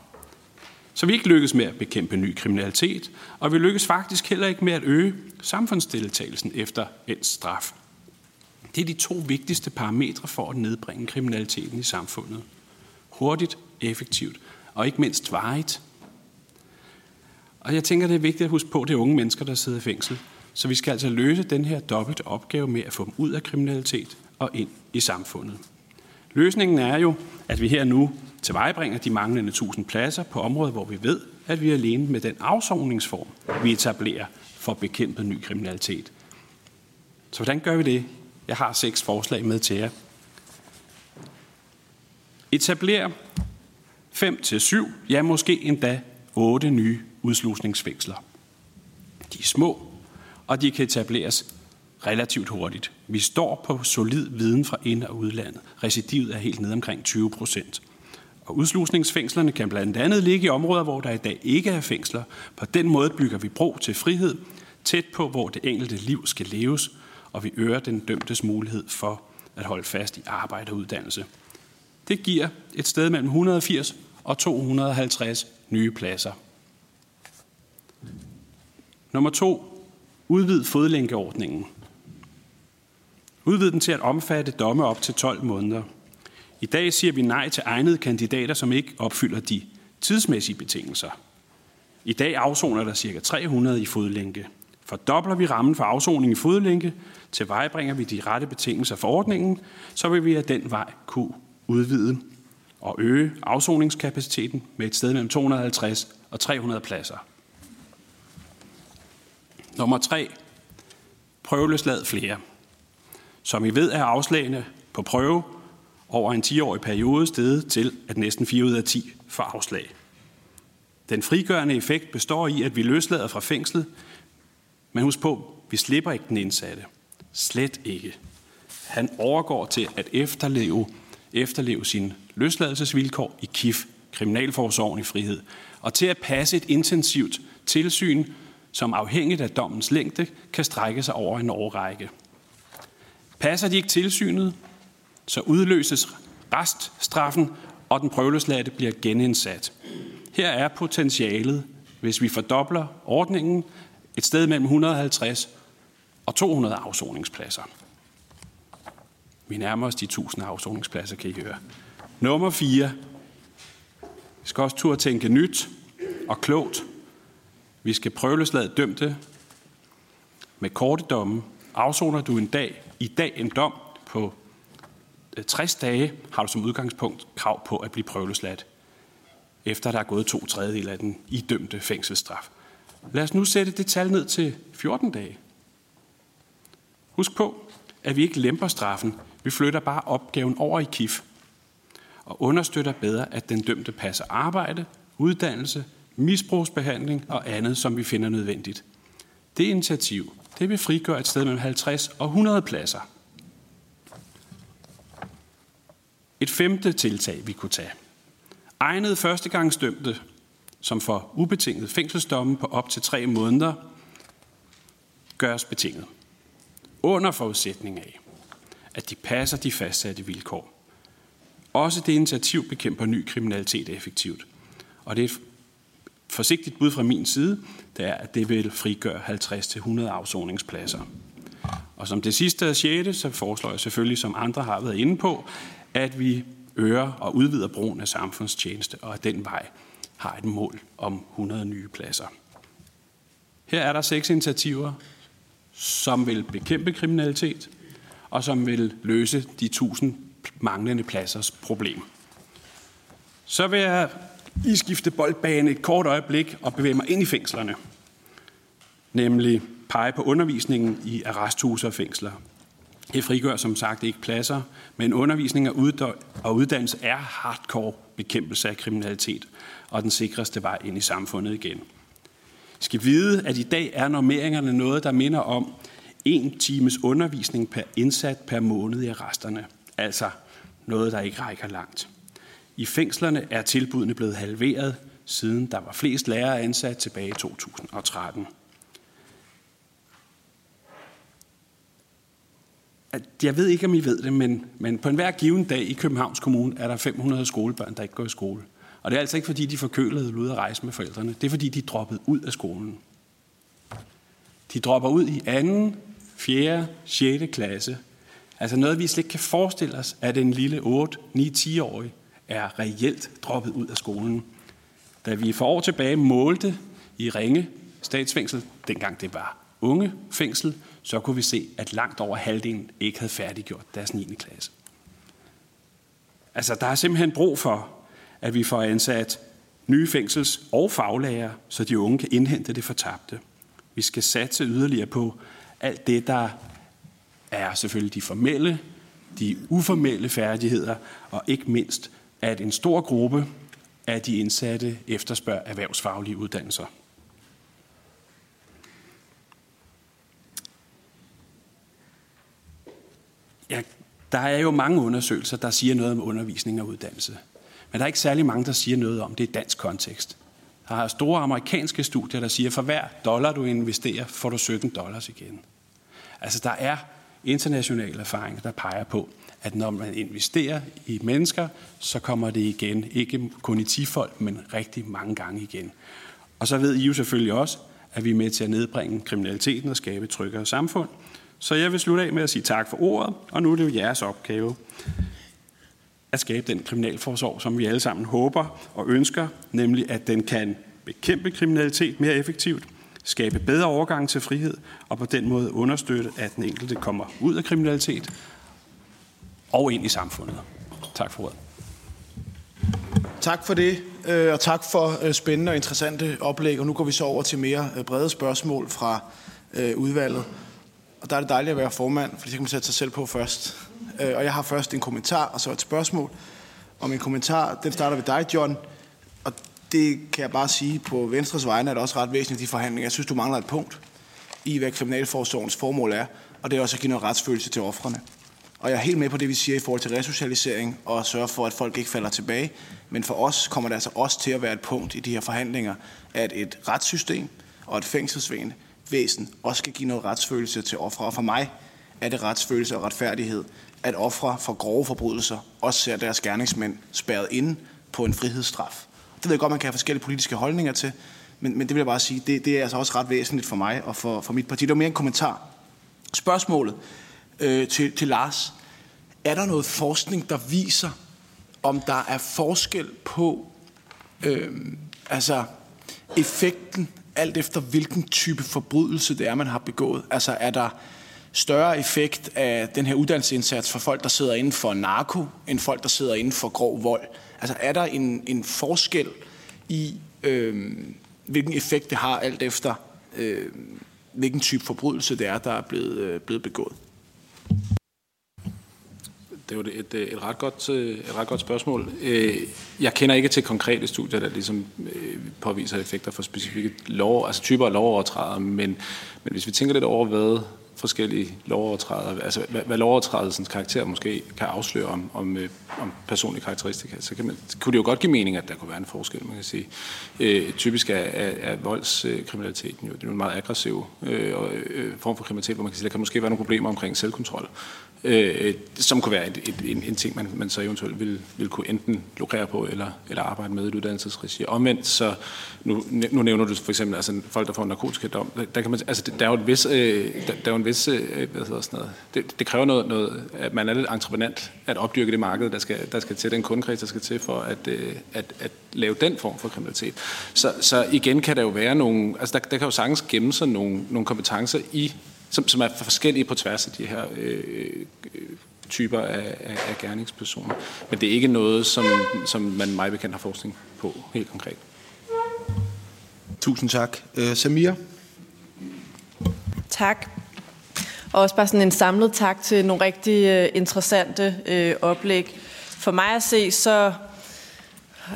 Så vi ikke lykkes med at bekæmpe ny kriminalitet, og vi lykkes faktisk heller ikke med at øge samfundsdeltagelsen efter en straf. Det er de to vigtigste parametre for at nedbringe kriminaliteten i samfundet. Hurtigt, effektivt og ikke mindst varigt. Og jeg tænker, det er vigtigt at huske på, at det er unge mennesker, der sidder i fængsel. Så vi skal altså løse den her dobbelte opgave med at få dem ud af kriminalitet og ind i samfundet. Løsningen er jo, at vi her nu tilvejebringer de manglende 1000 pladser på områder, hvor vi ved, at vi er alene med den afsovningsform, vi etablerer for at bekæmpe ny kriminalitet. Så hvordan gør vi det? Jeg har seks forslag med til jer. Etabler 5 til 7, ja måske endda 8 nye udslusningsfængsler. De er små, og de kan etableres relativt hurtigt. Vi står på solid viden fra ind- og udlandet. Recidivet er helt ned omkring 20 procent. Og udslusningsfængslerne kan blandt andet ligge i områder, hvor der i dag ikke er fængsler. På den måde bygger vi bro til frihed, tæt på, hvor det enkelte liv skal leves, og vi øger den dømtes mulighed for at holde fast i arbejde og uddannelse. Det giver et sted mellem 180 og 250 nye pladser. Nummer to. Udvid fodlænkeordningen. Udvid den til at omfatte domme op til 12 måneder. I dag siger vi nej til egnede kandidater, som ikke opfylder de tidsmæssige betingelser. I dag afsoner der ca. 300 i fodlænke. Fordobler vi rammen for afsoning i fodlænke, tilvejebringer vi de rette betingelser for ordningen, så vil vi af den vej kunne udvide og øge afsoningskapaciteten med et sted mellem 250 og 300 pladser. Nummer 3. Prøveløslad flere. Som I ved er afslagene på prøve over en 10-årig periode steget til, at næsten 4 ud af 10 får afslag. Den frigørende effekt består i, at vi løslader fra fængslet, men husk på, vi slipper ikke den indsatte. Slet ikke. Han overgår til at efterleve, efterleve sine løsladelsesvilkår i KIF, Kriminalforsorgen i frihed, og til at passe et intensivt tilsyn, som afhængigt af dommens længde kan strække sig over en årrække. Passer de ikke tilsynet, så udløses reststraffen, og den prøveløsladte bliver genindsat. Her er potentialet, hvis vi fordobler ordningen, et sted mellem 150 og 200 afsoningspladser. Vi nærmer os de 1000 afsoningspladser, kan I høre. Nummer 4. Vi skal også turde tænke nyt og klogt. Vi skal prøveløslade dømte med korte domme. Afsoner du en dag, i dag en dom på Øh, 60 dage, har du som udgangspunkt krav på at blive prøveløsladt, efter der er gået to tredjedel af den idømte fængselsstraf. Lad os nu sætte det tal ned til 14 dage. Husk på, at vi ikke lemper straffen. Vi flytter bare opgaven over i KIF og understøtter bedre, at den dømte passer arbejde, uddannelse, misbrugsbehandling og andet, som vi finder nødvendigt. Det initiativ, det vil frigøre et sted mellem 50 og 100 pladser. Et femte tiltag, vi kunne tage. Egnede førstegangsdømte, som får ubetinget fængselsdomme på op til tre måneder, gøres betinget. Under forudsætning af, at de passer de fastsatte vilkår. Også det initiativ bekæmper ny kriminalitet effektivt. Og det er et forsigtigt bud fra min side, det er, at det vil frigøre 50-100 afsoningspladser. Og som det sidste og sjette, så foreslår jeg selvfølgelig, som andre har været inde på, at vi øger og udvider brugen af samfundstjeneste, og at den vej har et mål om 100 nye pladser. Her er der seks initiativer, som vil bekæmpe kriminalitet, og som vil løse de 1000 manglende pladsers problem. Så vil jeg i skifte boldbane et kort øjeblik og bevæge mig ind i fængslerne. Nemlig pege på undervisningen i arresthuse og fængsler. Det frigør som sagt ikke pladser, men undervisning og uddannelse er hardcore bekæmpelse af kriminalitet og den sikreste vej ind i samfundet igen. I skal vide, at i dag er normeringerne noget, der minder om en times undervisning per indsat per måned i arresterne. Altså noget, der ikke rækker langt. I fængslerne er tilbudene blevet halveret, siden der var flest lærere ansat tilbage i 2013. Jeg ved ikke, om I ved det, men, men på enhver given dag i Københavns Kommune er der 500 skolebørn, der ikke går i skole. Og det er altså ikke, fordi de forkølede eller ude at rejse med forældrene. Det er, fordi de er droppet ud af skolen. De dropper ud i anden, fjerde, 6. klasse. Altså noget, vi slet ikke kan forestille os, at en lille 8, 9, 10-årig er reelt droppet ud af skolen. Da vi for år tilbage målte i Ringe statsfængsel, dengang det var unge fængsel, så kunne vi se, at langt over halvdelen ikke havde færdiggjort deres 9. klasse. Altså, der er simpelthen brug for, at vi får ansat nye fængsels- og faglærer, så de unge kan indhente det fortabte. Vi skal satse yderligere på alt det, der er selvfølgelig de formelle, de uformelle færdigheder, og ikke mindst, at en stor gruppe af de indsatte efterspørger erhvervsfaglige uddannelser. Ja, der er jo mange undersøgelser, der siger noget om undervisning og uddannelse. Men der er ikke særlig mange, der siger noget om det i dansk kontekst. Der er store amerikanske studier, der siger, at for hver dollar, du investerer, får du 17 dollars igen. Altså, der er internationale erfaringer, der peger på, at når man investerer i mennesker, så kommer det igen, ikke kun i 10 folk, men rigtig mange gange igen. Og så ved I jo selvfølgelig også, at vi er med til at nedbringe kriminaliteten og skabe et tryggere samfund. Så jeg vil slutte af med at sige tak for ordet, og nu er det jo jeres opgave at skabe den kriminalforsorg, som vi alle sammen håber og ønsker, nemlig at den kan bekæmpe kriminalitet mere effektivt, skabe bedre overgang til frihed og på den måde understøtte, at den enkelte kommer ud af kriminalitet og ind i samfundet. Tak for ordet. Tak for det, øh, og tak for øh, spændende og interessante oplæg. Og nu går vi så over til mere øh, brede spørgsmål fra udvalget. Og der er det dejligt at være formand, for så kan man sætte sig selv på først. Øh, og jeg har først en kommentar og så et spørgsmål. Og min kommentar, den starter ved dig, John. Og det kan jeg bare sige på Venstres vegne, er det også ret væsentligt i de forhandlinger. Jeg synes, du mangler et punkt i, hvad Kriminalforsorgens formål er. Og det er også at give noget retsfølelse til offrene. Og jeg er helt med på det, vi siger i forhold til resocialisering og sørge for, at folk ikke falder tilbage. Men for os kommer det altså også til at være et punkt i de her forhandlinger, at et retssystem og et fængselsvæsen også skal give noget retsfølelse til ofre. Og for mig er det retsfølelse og retfærdighed, at ofre for grove forbrydelser også ser deres gerningsmænd spærret inde på en frihedsstraf. Det ved jeg godt, man kan have forskellige politiske holdninger til, men, men det vil jeg bare sige, det, det er altså også ret væsentligt for mig og for, for mit parti. Det var mere en kommentar. Spørgsmålet øh, til, til Lars. Er der noget forskning, der viser, om der er forskel på øh, altså effekten, alt efter hvilken type forbrydelse det er, man har begået? Altså er der større effekt af den her uddannelsesindsats for folk, der sidder inden for narko, end folk, der sidder inden for grov vold? Altså er der en, en forskel i, øh, hvilken effekt det har, alt efter øh, hvilken type forbrydelse det er, der er blevet, øh, blevet begået? Det er jo et, et, øh, ret godt, øh, et ret godt spørgsmål. Øh, jeg kender ikke til konkrete studier, der ligesom påviser effekter for specifikke lov, altså typer af lovovertrædere, men, men hvis vi tænker lidt over, hvad forskellige lovovertrædelser, altså hvad, hvad lovovertrædelsens karakter måske kan afsløre om, om, om personlige karakteristika, så kan man, kunne det jo godt give mening, at der kunne være en forskel, man kan sige. Øh, typisk er, er, er voldskriminaliteten jo, det er jo en meget aggressiv øh, form for kriminalitet, hvor man kan sige, der kan måske være nogle problemer omkring selvkontrol øh, som kunne være et, et, en, en ting, man, man så eventuelt ville, ville kunne enten lukrere på eller, eller arbejde med i et uddannelsesregi. Omvendt, så nu, nu nævner du for eksempel altså, folk, der får en narkotikadom. Der, der, kan man, altså, der er jo en vis, øh, der, der er jo en vis øh, hvad hedder sådan noget, det, det kræver noget, noget, at man er lidt entreprenant at opdyrke det marked, der skal, der skal til, den kundekreds, der skal til for at, øh, at, at lave den form for kriminalitet. Så, så igen kan der jo være nogle, altså der, der kan jo sagtens gemme sig nogle, nogle kompetencer i som, som er forskellige på tværs af de her øh, øh, typer af, af, af gerningspersoner. Men det er ikke noget, som, som man mig bekendt har forskning på helt konkret. Tusind tak. Øh, Samir? Tak. Og også bare sådan en samlet tak til nogle rigtig øh, interessante øh, oplæg. For mig at se, så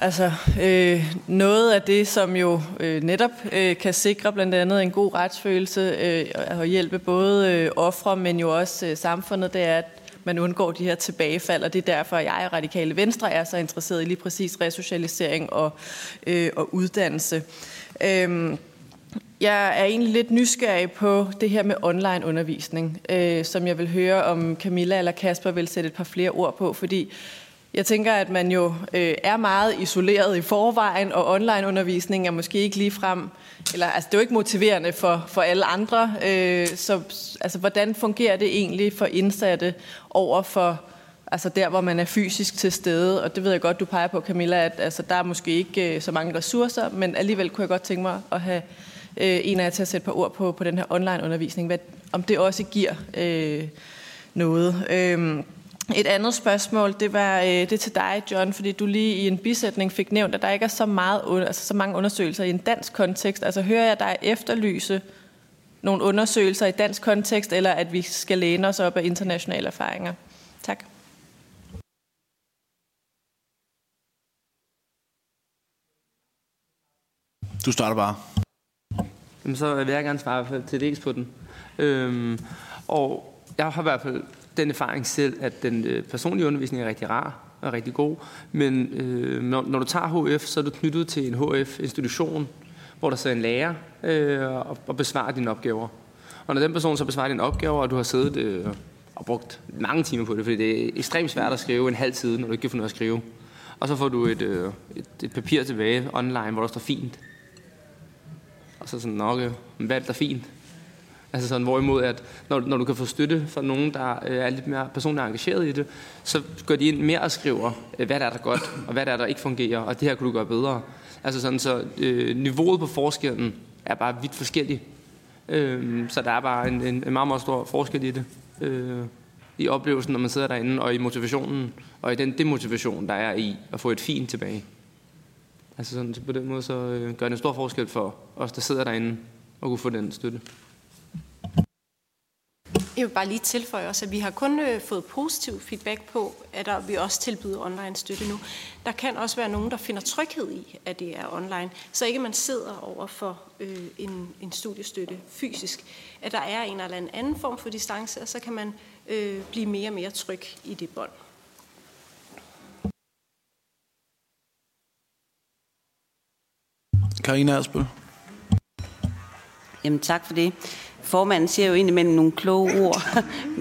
Altså øh, noget af det, som jo øh, netop øh, kan sikre blandt andet en god retsfølelse øh, og hjælpe både øh, ofre, men jo også øh, samfundet, det er, at man undgår de her tilbagefald, og det er derfor, at jeg og Radikale Venstre er så interesseret i lige præcis resocialisering og, øh, og uddannelse. Øh, jeg er egentlig lidt nysgerrig på det her med online undervisning, øh, som jeg vil høre, om Camilla eller Kasper vil sætte et par flere ord på, fordi jeg tænker, at man jo øh, er meget isoleret i forvejen, og online-undervisning er måske ikke lige frem, eller altså det er jo ikke motiverende for, for alle andre. Øh, så altså, hvordan fungerer det egentlig for indsatte over for altså der, hvor man er fysisk til stede? Og det ved jeg godt, du peger på, Camilla, at altså, der er måske ikke øh, så mange ressourcer, men alligevel kunne jeg godt tænke mig at have øh, en af jer til at sætte et par ord på, på den her online-undervisning. Hvad, om det også giver øh, noget. Øh, et andet spørgsmål, det var øh, det er til dig, John, fordi du lige i en bisætning fik nævnt, at der ikke er så, meget, altså så mange undersøgelser i en dansk kontekst. Altså hører jeg dig efterlyse nogle undersøgelser i dansk kontekst, eller at vi skal læne os op af internationale erfaringer? Tak. Du starter bare. Jamen, så vil jeg gerne svare til dels på den. Øhm, og jeg har i hvert fald den erfaring selv, at den øh, personlige undervisning er rigtig rar og rigtig god. Men øh, når, når du tager HF, så er du knyttet til en HF-institution, hvor der sidder en lærer øh, og, og besvarer dine opgaver. Og når den person så besvarer dine opgaver, og du har siddet øh, og brugt mange timer på det, fordi det er ekstremt svært at skrive en halv side, når du ikke kan finde noget at skrive. Og så får du et, øh, et, et papir tilbage online, hvor der står fint. Og så sådan, nok, øh, hvad er det, der fint? Altså sådan, hvorimod, at når, når du kan få støtte fra nogen, der øh, er lidt mere personligt engageret i det, så går de ind mere og skriver, øh, hvad der er der godt, og hvad der er der ikke fungerer, og det her kunne du gøre bedre. Altså sådan, så øh, niveauet på forskellen er bare vidt forskelligt. Øh, så der er bare en, en, en meget, meget stor forskel i det. Øh, I oplevelsen, når man sidder derinde, og i motivationen, og i den demotivation, der er i at få et fint tilbage. Altså sådan, så på den måde, så øh, gør det en stor forskel for os, der sidder derinde, og kunne få den støtte. Jeg vil bare lige tilføje også, at vi har kun øh, fået positiv feedback på, at der, vi også tilbyder online støtte nu. Der kan også være nogen, der finder tryghed i, at det er online, så ikke man sidder over for øh, en, en studiestøtte fysisk. At der er en eller anden form for distance, og så kan man øh, blive mere og mere tryg i det bånd. Karina Ersbøl. Jamen tak for det. Formanden siger jo indimellem nogle kloge ord.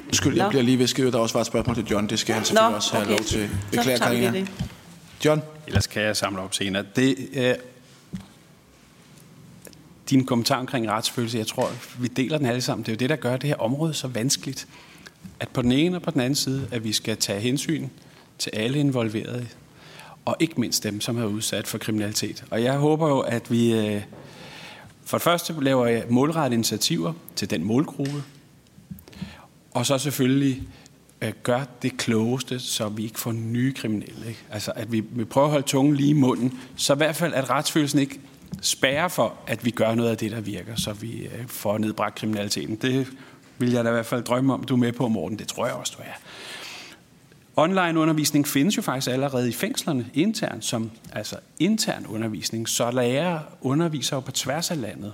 Undskyld, jeg bliver lige ved Der også var et spørgsmål til John. Det skal han selvfølgelig Nå, også have okay. lov til. Beklager, Karina. Det. John? Ellers kan jeg samle op senere. Det, øh, din kommentar omkring retsfølelse, jeg tror, vi deler den alle sammen. Det er jo det, der gør det her område så vanskeligt. At på den ene og på den anden side, at vi skal tage hensyn til alle involverede, og ikke mindst dem, som er udsat for kriminalitet. Og jeg håber jo, at vi øh, for det første laver jeg målrettede initiativer til den målgruppe, og så selvfølgelig øh, gør det klogeste, så vi ikke får nye kriminelle. Ikke? Altså at vi, vi prøver at holde tungen lige i munden, så i hvert fald at retsfølelsen ikke spærrer for, at vi gør noget af det, der virker, så vi øh, får nedbragt kriminaliteten. Det vil jeg da i hvert fald drømme om, du er med på, Morten. Det tror jeg også, du er. Online undervisning findes jo faktisk allerede i fængslerne internt, som altså intern undervisning, så lærere underviser jo på tværs af landet.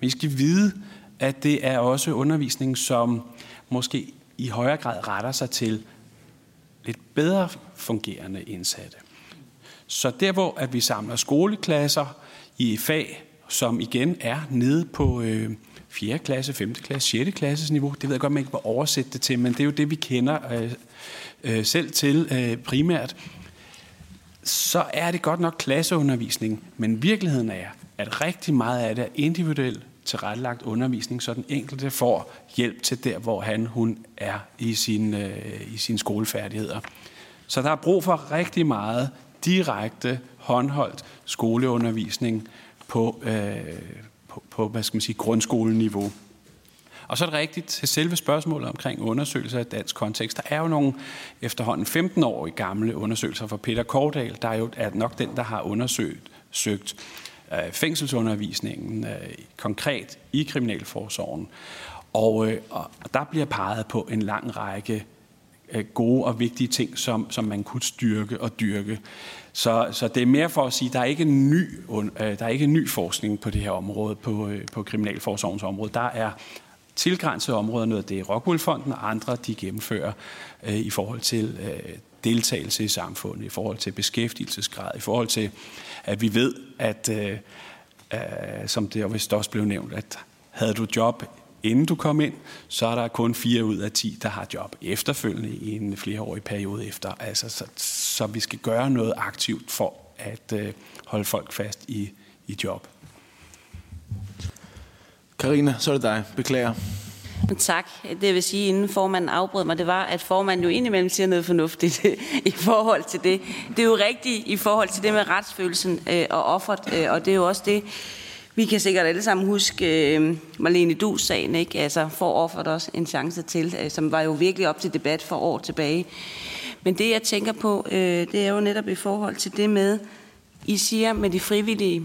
Men I skal vide, at det er også undervisning, som måske i højere grad retter sig til lidt bedre fungerende indsatte. Så der, hvor at vi samler skoleklasser i fag, som igen er nede på øh, 4. klasse, 5. klasse, 6. klasses niveau, det ved jeg godt, man ikke må oversætte det til, men det er jo det, vi kender øh, øh, selv til øh, primært, så er det godt nok klasseundervisning. Men virkeligheden er, at rigtig meget af det er individuel tilrettelagt undervisning, så den enkelte får hjælp til der, hvor han hun er i, sin, øh, i sine skolefærdigheder. Så der er brug for rigtig meget direkte håndholdt skoleundervisning på, øh, på, på hvad skal man sige, grundskoleniveau. Og så er det rigtigt til selve spørgsmålet omkring undersøgelser af dansk kontekst. Der er jo nogle efterhånden 15 år gamle undersøgelser fra Peter Kordal, der er jo er nok den, der har undersøgt søgt øh, fængselsundervisningen øh, konkret i Kriminalforsorgen. Og, øh, og der bliver peget på en lang række øh, gode og vigtige ting, som, som man kunne styrke og dyrke. Så, så det er mere for at sige, at der er ikke en ny, øh, der er ikke en ny forskning på det her område, på, øh, på Kriminalforsorgens område. Der er tilgrænsede områder, noget af det Rockwool-fonden og andre, de gennemfører øh, i forhold til øh, deltagelse i samfundet, i forhold til beskæftigelsesgrad, i forhold til, at vi ved, at, øh, øh, som det vist også blev nævnt, at havde du job inden du kom ind, så er der kun 4 ud af 10, der har job efterfølgende i en flereårig periode efter. Altså, så, så vi skal gøre noget aktivt for at øh, holde folk fast i, i job. Karina, så er det dig. Beklager. Tak. Det vil sige, inden formanden afbrød mig, det var, at formanden jo indimellem siger noget fornuftigt i forhold til det. Det er jo rigtigt i forhold til det med retsfølelsen øh, og offeret, øh, og det er jo også det, vi kan sikkert alle sammen huske øh, Marlene Dus sagen, ikke? Altså for offeret også en chance til, øh, som var jo virkelig op til debat for år tilbage. Men det jeg tænker på, øh, det er jo netop i forhold til det med, I siger med de frivillige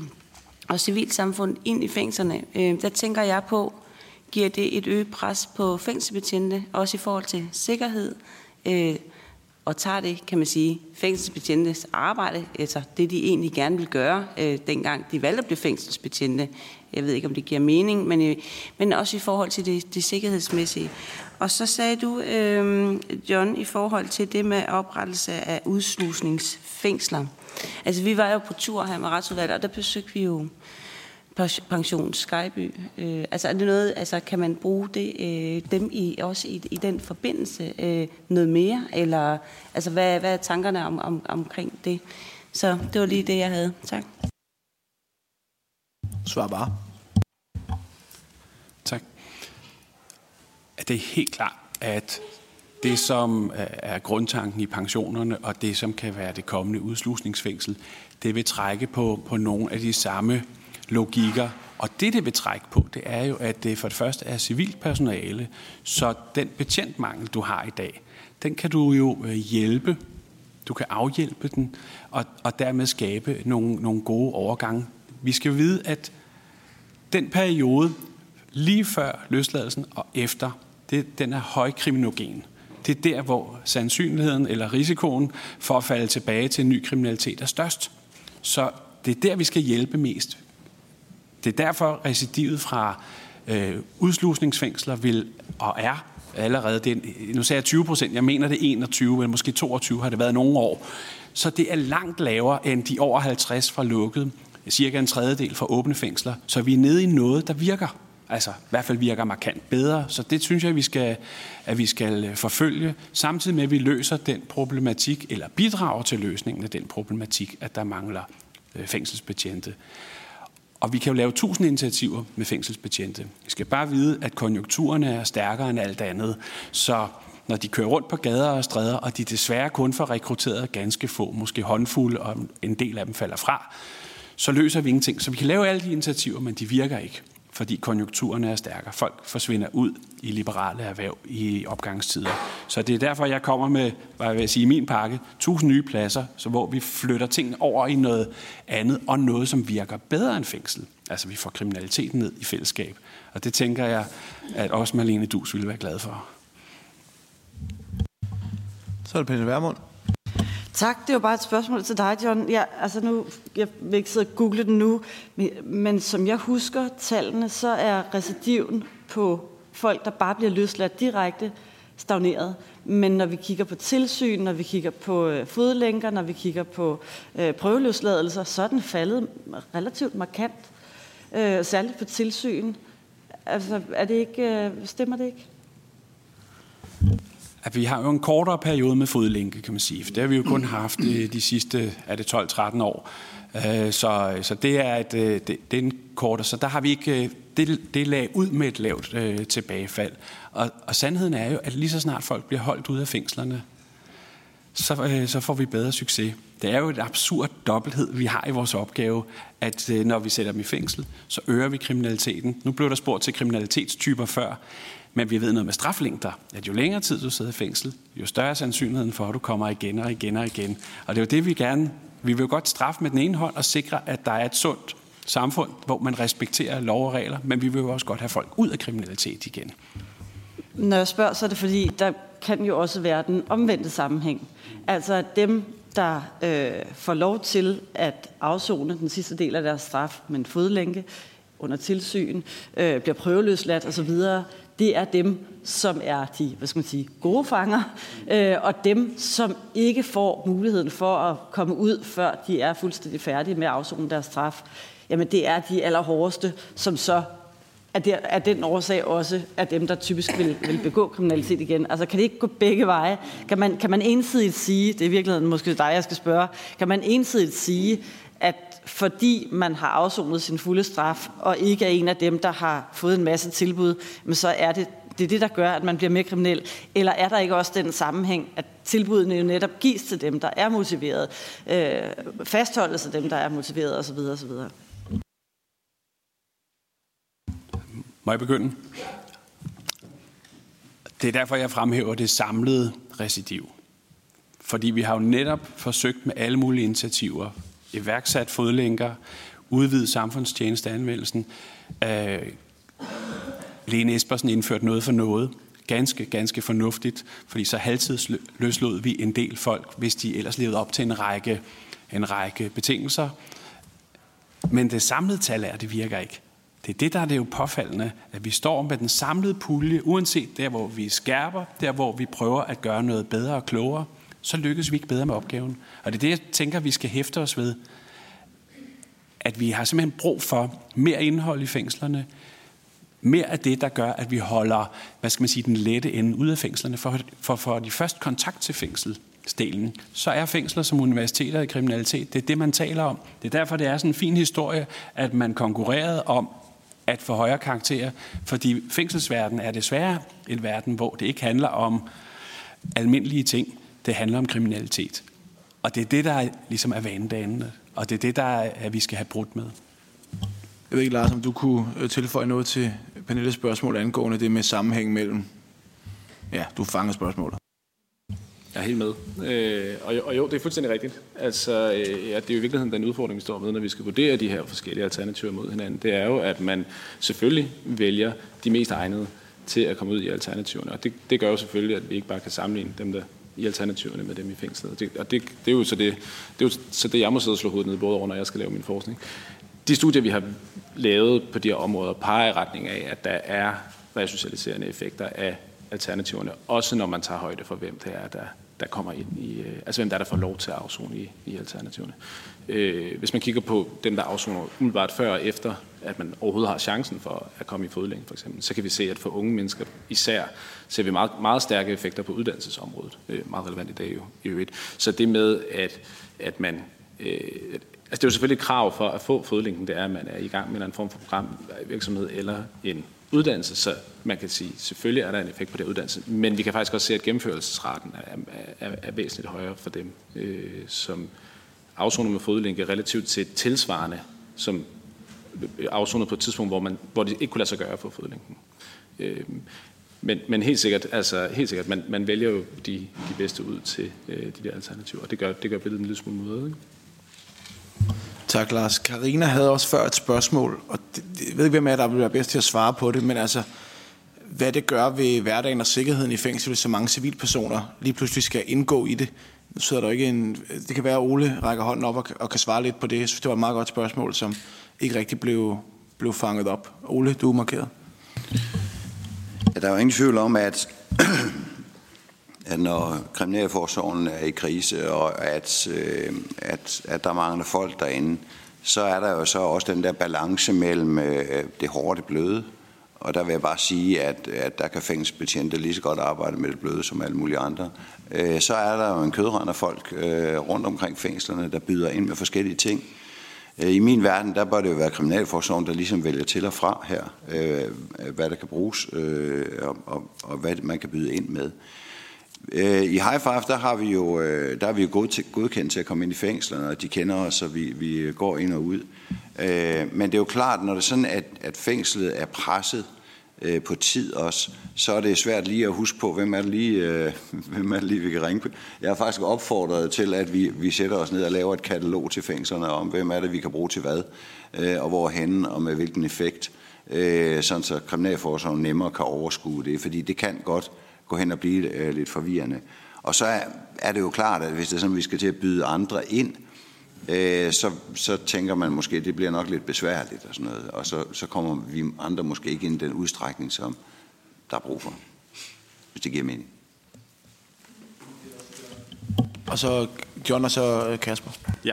og civilsamfund ind i fængslerne. Øh, der tænker jeg på, giver det et øget pres på fængselsbetjente, også i forhold til sikkerhed, øh, og tager det, kan man sige, fængselsbetjentes arbejde, altså det, de egentlig gerne vil gøre, øh, dengang de valgte at blive fængselsbetjente. Jeg ved ikke, om det giver mening, men, øh, men også i forhold til det, det sikkerhedsmæssige. Og så sagde du, øh, John, i forhold til det med oprettelse af udslusningsfængsler. Altså, vi var jo på tur her med retsudvalget, og der besøgte vi jo pension Skyby. Øh, altså er det noget, altså kan man bruge det, øh, dem i, også i, i den forbindelse øh, noget mere? Eller altså hvad, hvad er tankerne om, om, omkring det? Så det var lige det, jeg havde. Tak. Svar bare. Tak. Det er helt klart, at det, som er grundtanken i pensionerne, og det, som kan være det kommende udslusningsfængsel, det vil trække på, på nogle af de samme logikker. Og det, det vil trække på, det er jo, at det for det første er civilt personale, så den betjentmangel, du har i dag, den kan du jo øh, hjælpe. Du kan afhjælpe den, og, og dermed skabe nogle, nogle gode overgange. Vi skal vide, at den periode lige før løsladelsen og efter, det, den er højkriminogen. Det er der, hvor sandsynligheden eller risikoen for at falde tilbage til en ny kriminalitet er størst. Så det er der, vi skal hjælpe mest. Det er derfor recidivet fra øh, udslusningsfængsler vil og er allerede, det, nu sagde jeg 20 procent, jeg mener det er 21 eller måske 22 har det været nogle år. Så det er langt lavere end de over 50 fra lukket, cirka en tredjedel fra åbne fængsler. Så vi er nede i noget, der virker. Altså i hvert fald virker markant bedre. Så det synes jeg, at vi skal, at vi skal øh, forfølge, samtidig med, at vi løser den problematik, eller bidrager til løsningen af den problematik, at der mangler øh, fængselsbetjente. Og vi kan jo lave tusind initiativer med fængselsbetjente. Vi skal bare vide, at konjunkturerne er stærkere end alt andet. Så når de kører rundt på gader og stræder, og de desværre kun får rekrutteret ganske få, måske håndfulde, og en del af dem falder fra, så løser vi ingenting. Så vi kan lave alle de initiativer, men de virker ikke fordi konjunkturerne er stærkere. Folk forsvinder ud i liberale erhverv i opgangstider. Så det er derfor, jeg kommer med, hvad jeg vil sige, min pakke, 1000 nye pladser, så hvor vi flytter ting over i noget andet, og noget, som virker bedre end fængsel. Altså, vi får kriminaliteten ned i fællesskab. Og det tænker jeg, at også Marlene Dus ville være glad for. Så er det Pernille Vermund. Tak, det var bare et spørgsmål til dig, John. Ja, altså nu, jeg vil ikke sidde og google den nu, men, men som jeg husker tallene, så er recidiven på folk, der bare bliver løsladt direkte, stagneret. Men når vi kigger på tilsyn, når vi kigger på øh, fodlænker, når vi kigger på øh, prøveløsladelser, så er den faldet relativt markant. Øh, særligt på tilsyn. Altså, er det ikke, øh, stemmer det ikke? At vi har jo en kortere periode med fodlænke, kan man sige. For det har vi jo kun haft øh, de, sidste er det 12-13 år. Øh, så, så det er, et, øh, det, det er en kortere, så der har vi ikke, det, det lag ud med et lavt øh, tilbagefald. Og, og sandheden er jo, at lige så snart folk bliver holdt ud af fængslerne, så, øh, så får vi bedre succes. Det er jo et absurd dobbelthed, vi har i vores opgave, at øh, når vi sætter dem i fængsel, så øger vi kriminaliteten. Nu blev der spurgt til kriminalitetstyper før. Men vi ved noget med straflængder, at jo længere tid du sidder i fængsel, jo større er sandsynligheden for, at du kommer igen og igen og igen. Og det er jo det, vi gerne... Vi vil jo godt straffe med den ene hånd og sikre, at der er et sundt samfund, hvor man respekterer lov og regler, men vi vil jo også godt have folk ud af kriminalitet igen. Når jeg spørger, så er det fordi, der kan jo også være den omvendte sammenhæng. Altså at dem, der øh, får lov til at afzone den sidste del af deres straf med en fodlænke under tilsyn, øh, bliver prøveløsladt osv., det er dem, som er de hvad skal man sige, gode fanger, øh, og dem, som ikke får muligheden for at komme ud, før de er fuldstændig færdige med at afzone deres straf. Jamen det er de allerhårdeste, som så er, det er den årsag også er dem, der typisk vil, vil begå kriminalitet igen. Altså kan det ikke gå begge veje? Kan man, kan man ensidigt sige, det er i virkeligheden måske dig, jeg skal spørge, kan man ensidigt sige, at fordi man har afsonet sin fulde straf, og ikke er en af dem, der har fået en masse tilbud, men så er det det, er det der gør, at man bliver mere kriminel? Eller er der ikke også den sammenhæng, at tilbudene jo netop gives til dem, der er motiveret, øh, fastholdes af dem, der er motiveret osv. osv.? Må jeg begynde? Det er derfor, jeg fremhæver det samlede recidiv. Fordi vi har jo netop forsøgt med alle mulige initiativer, iværksat fodlænker, udvidet samfundstjenesteanvendelsen. Øh, Lene Espersen indførte noget for noget. Ganske, ganske fornuftigt, fordi så halvtidsløslod vi en del folk, hvis de ellers levede op til en række, en række betingelser. Men det samlede tal er, det virker ikke. Det er det, der er det jo påfaldende, at vi står med den samlede pulje, uanset der, hvor vi skærper, der, hvor vi prøver at gøre noget bedre og klogere, så lykkes vi ikke bedre med opgaven. Og det er det, jeg tænker, vi skal hæfte os ved. At vi har simpelthen brug for mere indhold i fængslerne, mere af det, der gør, at vi holder, hvad skal man sige, den lette ende ud af fængslerne, for, for, for de første kontakt til fængselsdelen, så er fængsler som universiteter i kriminalitet, det er det, man taler om. Det er derfor, det er sådan en fin historie, at man konkurrerede om at få højere karakterer, fordi fængselsverdenen er desværre en verden, hvor det ikke handler om almindelige ting, det handler om kriminalitet. Og det er det, der ligesom er vanedannende, og det er det, der er, at vi skal have brudt med. Jeg ved ikke, Lars, om du kunne øh, tilføje noget til Pernilles spørgsmål angående det med sammenhæng mellem... Ja, du fanger spørgsmålet. Jeg er helt med. Øh, og, og jo, det er fuldstændig rigtigt. Altså, øh, ja, det er jo i virkeligheden den udfordring, vi står med, når vi skal vurdere de her forskellige alternativer mod hinanden. Det er jo, at man selvfølgelig vælger de mest egnede til at komme ud i alternativerne. Og det, det gør jo selvfølgelig, at vi ikke bare kan sammenligne dem, der i alternativerne med dem i fængslet. Det, og det, det, er jo så det, det er jo så det, jeg må sidde og slå hovedet ned både over, når jeg skal lave min forskning. De studier, vi har lavet på de her områder, peger i retning af, at der er resocialiserende effekter af alternativerne, også når man tager højde for, hvem det er, der, der kommer ind i, øh, altså hvem der er, der får lov til at afzone i, i alternativerne. Øh, hvis man kigger på dem, der afzoner umiddelbart før og efter, at man overhovedet har chancen for at komme i fodlænge, for eksempel, så kan vi se, at for unge mennesker især ser vi meget, meget stærke effekter på uddannelsesområdet. Øh, meget relevant i dag jo, i øvrigt. Så det med, at, at man... Øh, Altså det er jo selvfølgelig et krav for at få fodlænken, det er, at man er i gang med en form for programvirksomhed eller en uddannelse, så man kan sige, selvfølgelig er der en effekt på det uddannelse, men vi kan faktisk også se, at gennemførelsesraten er, er, er væsentligt højere for dem, øh, som afsoner med fodlænke relativt til tilsvarende, som øh, afsonet på et tidspunkt, hvor, man, hvor det ikke kunne lade sig gøre for fodlænken. Øh, men, men helt sikkert, altså helt sikkert, man, man vælger jo de, de bedste ud til øh, de der alternativer, og det gør, det gør billedet en lille smule måde. ikke? Tak, Lars. Karina havde også før et spørgsmål, og det, jeg ved ikke, hvem af der vil være bedst til at svare på det, men altså, hvad det gør ved hverdagen og sikkerheden i fængsel, hvis så mange civilpersoner lige pludselig skal indgå i det. Nu sidder der ikke en... Det kan være, at Ole rækker hånden op og, og kan svare lidt på det. Jeg synes, det var et meget godt spørgsmål, som ikke rigtig blev, blev fanget op. Ole, du er markeret. Ja, der er jo ingen tvivl om, at når kriminalforsorgen er i krise, og at, øh, at, at der mangler folk derinde, så er der jo så også den der balance mellem øh, det hårde og det bløde. Og der vil jeg bare sige, at, at der kan fængselsbetjente lige så godt arbejde med det bløde som alle mulige andre. Øh, så er der jo en kødrand af folk øh, rundt omkring fængslerne, der byder ind med forskellige ting. Øh, I min verden, der bør det jo være kriminalforsorgen, der ligesom vælger til og fra her, øh, hvad der kan bruges, øh, og, og, og hvad man kan byde ind med. Øh, I High Five, der har vi jo, øh, der er vi jo godkendt til at komme ind i fængslerne, og de kender os, så vi, vi går ind og ud. Øh, men det er jo klart, når det er sådan, at, at fængslet er presset øh, på tid også, så er det svært lige at huske på, hvem er det lige, øh, hvem er det lige vi kan ringe på. Jeg har faktisk opfordret til, at vi, vi sætter os ned og laver et katalog til fængslerne om, hvem er det, vi kan bruge til hvad, og hvorhen og med hvilken effekt, sådan så kriminalforsorgen nemmere kan overskue det, fordi det kan godt gå hen og blive øh, lidt forvirrende. Og så er, er det jo klart, at hvis det er sådan, at vi skal til at byde andre ind, øh, så, så tænker man måske, at det bliver nok lidt besværligt og sådan noget. Og så, så kommer vi andre måske ikke ind i den udstrækning, som der er brug for. Hvis det giver mening. Og så John og så øh, Kasper. Ja,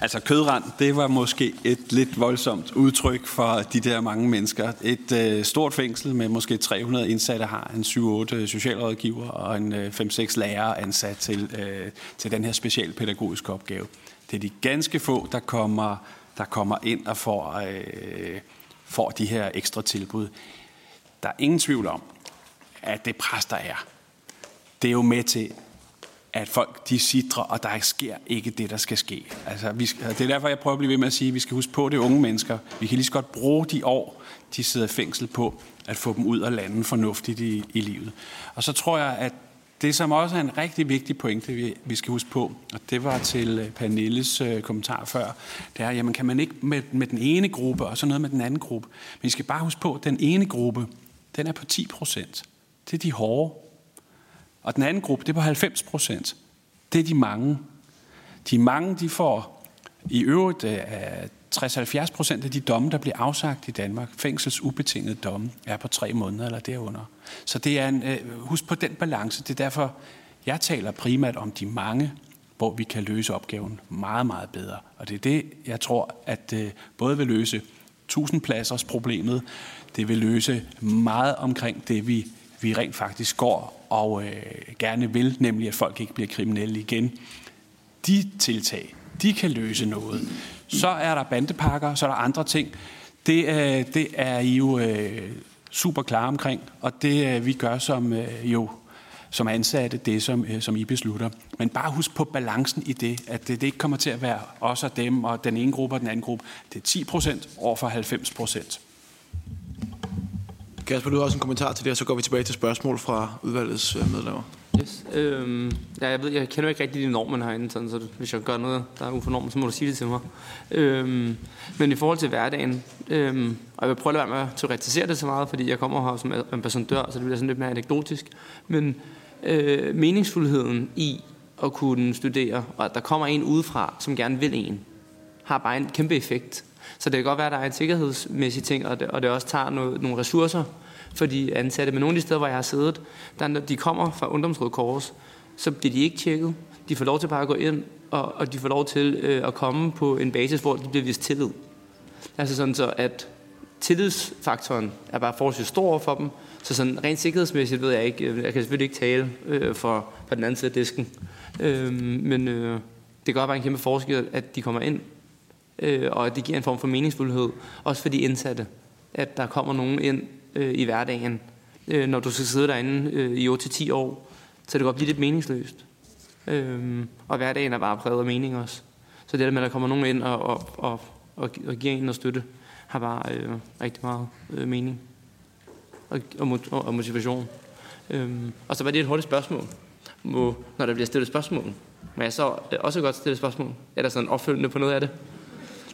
Altså kødrand, det var måske et lidt voldsomt udtryk for de der mange mennesker. Et øh, stort fængsel med måske 300 indsatte har en 7-8 øh, socialrådgiver og en øh, 5-6 lærere ansat til, øh, til den her specialpædagogiske opgave. Det er de ganske få, der kommer, der kommer ind og får, øh, får de her ekstra tilbud. Der er ingen tvivl om, at det pres, der er, det er jo med til at folk de sidder, og der sker ikke det, der skal ske. Altså, vi skal, det er derfor, jeg prøver at blive ved med at sige, at vi skal huske på, at det er unge mennesker. Vi kan lige så godt bruge de år, de sidder i fængsel på, at få dem ud og lande fornuftigt i, i livet. Og så tror jeg, at det, som også er en rigtig vigtig pointe, vi, vi skal huske på, og det var til øh, Pernilles øh, kommentar før, det er, jamen kan man ikke med, med den ene gruppe, og så noget med den anden gruppe. Men vi skal bare huske på, at den ene gruppe, den er på 10 procent. Det er de hårde. Og den anden gruppe, det er på 90 procent. Det er de mange. De mange, de får i øvrigt øh, 60-70 procent af de domme, der bliver afsagt i Danmark, fængsels ubetingede domme, er på tre måneder eller derunder. Så det er en, øh, husk på den balance. Det er derfor, jeg taler primært om de mange, hvor vi kan løse opgaven meget, meget bedre. Og det er det, jeg tror, at øh, både vil løse 1000 pladsers problemet, det vil løse meget omkring det, vi, vi rent faktisk går og øh, gerne vil, nemlig at folk ikke bliver kriminelle igen. De tiltag, de kan løse noget. Så er der bandepakker, så er der andre ting. Det, øh, det er I jo øh, super klar omkring, og det øh, vi gør som øh, jo som ansatte, det som, øh, som I beslutter. Men bare husk på balancen i det, at det, det ikke kommer til at være os og dem, og den ene gruppe og den anden gruppe. Det er 10 procent over for 90 procent. Kasper, du har også en kommentar til det, og så går vi tilbage til spørgsmål fra udvalgets øh, medlemmer. Yes. Øhm, ja, jeg, ved, jeg kender ikke rigtig de normer herinde, sådan, så hvis jeg gør noget, der er ufornormt, så må du sige det til mig. Øhm, men i forhold til hverdagen, øhm, og jeg vil prøve at lade være med at teoretisere det så meget, fordi jeg kommer her som ambassadør, så det bliver sådan lidt mere anekdotisk. Men øh, meningsfuldheden i at kunne studere, og at der kommer en udefra, som gerne vil en, har bare en kæmpe effekt. Så det kan godt være, at der er en sikkerhedsmæssig ting, og det, og det også tager no, nogle ressourcer for de ansatte. Men nogle af de steder, hvor jeg har siddet, der, når de kommer fra Ungdomsrådet Kors, så bliver de ikke tjekket. De får lov til bare at gå ind, og, og de får lov til øh, at komme på en basis, hvor de bliver vist tillid. Altså sådan så, at tillidsfaktoren er bare forholdsvis stor for dem, så sådan rent sikkerhedsmæssigt ved jeg ikke, øh, jeg kan selvfølgelig ikke tale øh, for, for den anden side af disken, øh, men øh, det gør bare en kæmpe forskel, at de kommer ind, øh, og at det giver en form for meningsfuldhed, også for de indsatte, at der kommer nogen ind øh, i hverdagen, øh, når du skal sidde derinde øh, i 8-10 år, så det kan godt blive lidt meningsløst. Øh, og hverdagen er bare præget af mening også. Så det der med, at der kommer nogen ind og, og, og, og, og giver en noget støtte, har bare øh, rigtig meget øh, mening og, og, og motivation. Øhm, og så var det et hurtigt spørgsmål. Må, når der bliver stillet spørgsmål, må jeg så øh, også godt stille spørgsmål? Er der sådan opfølgende på noget af det?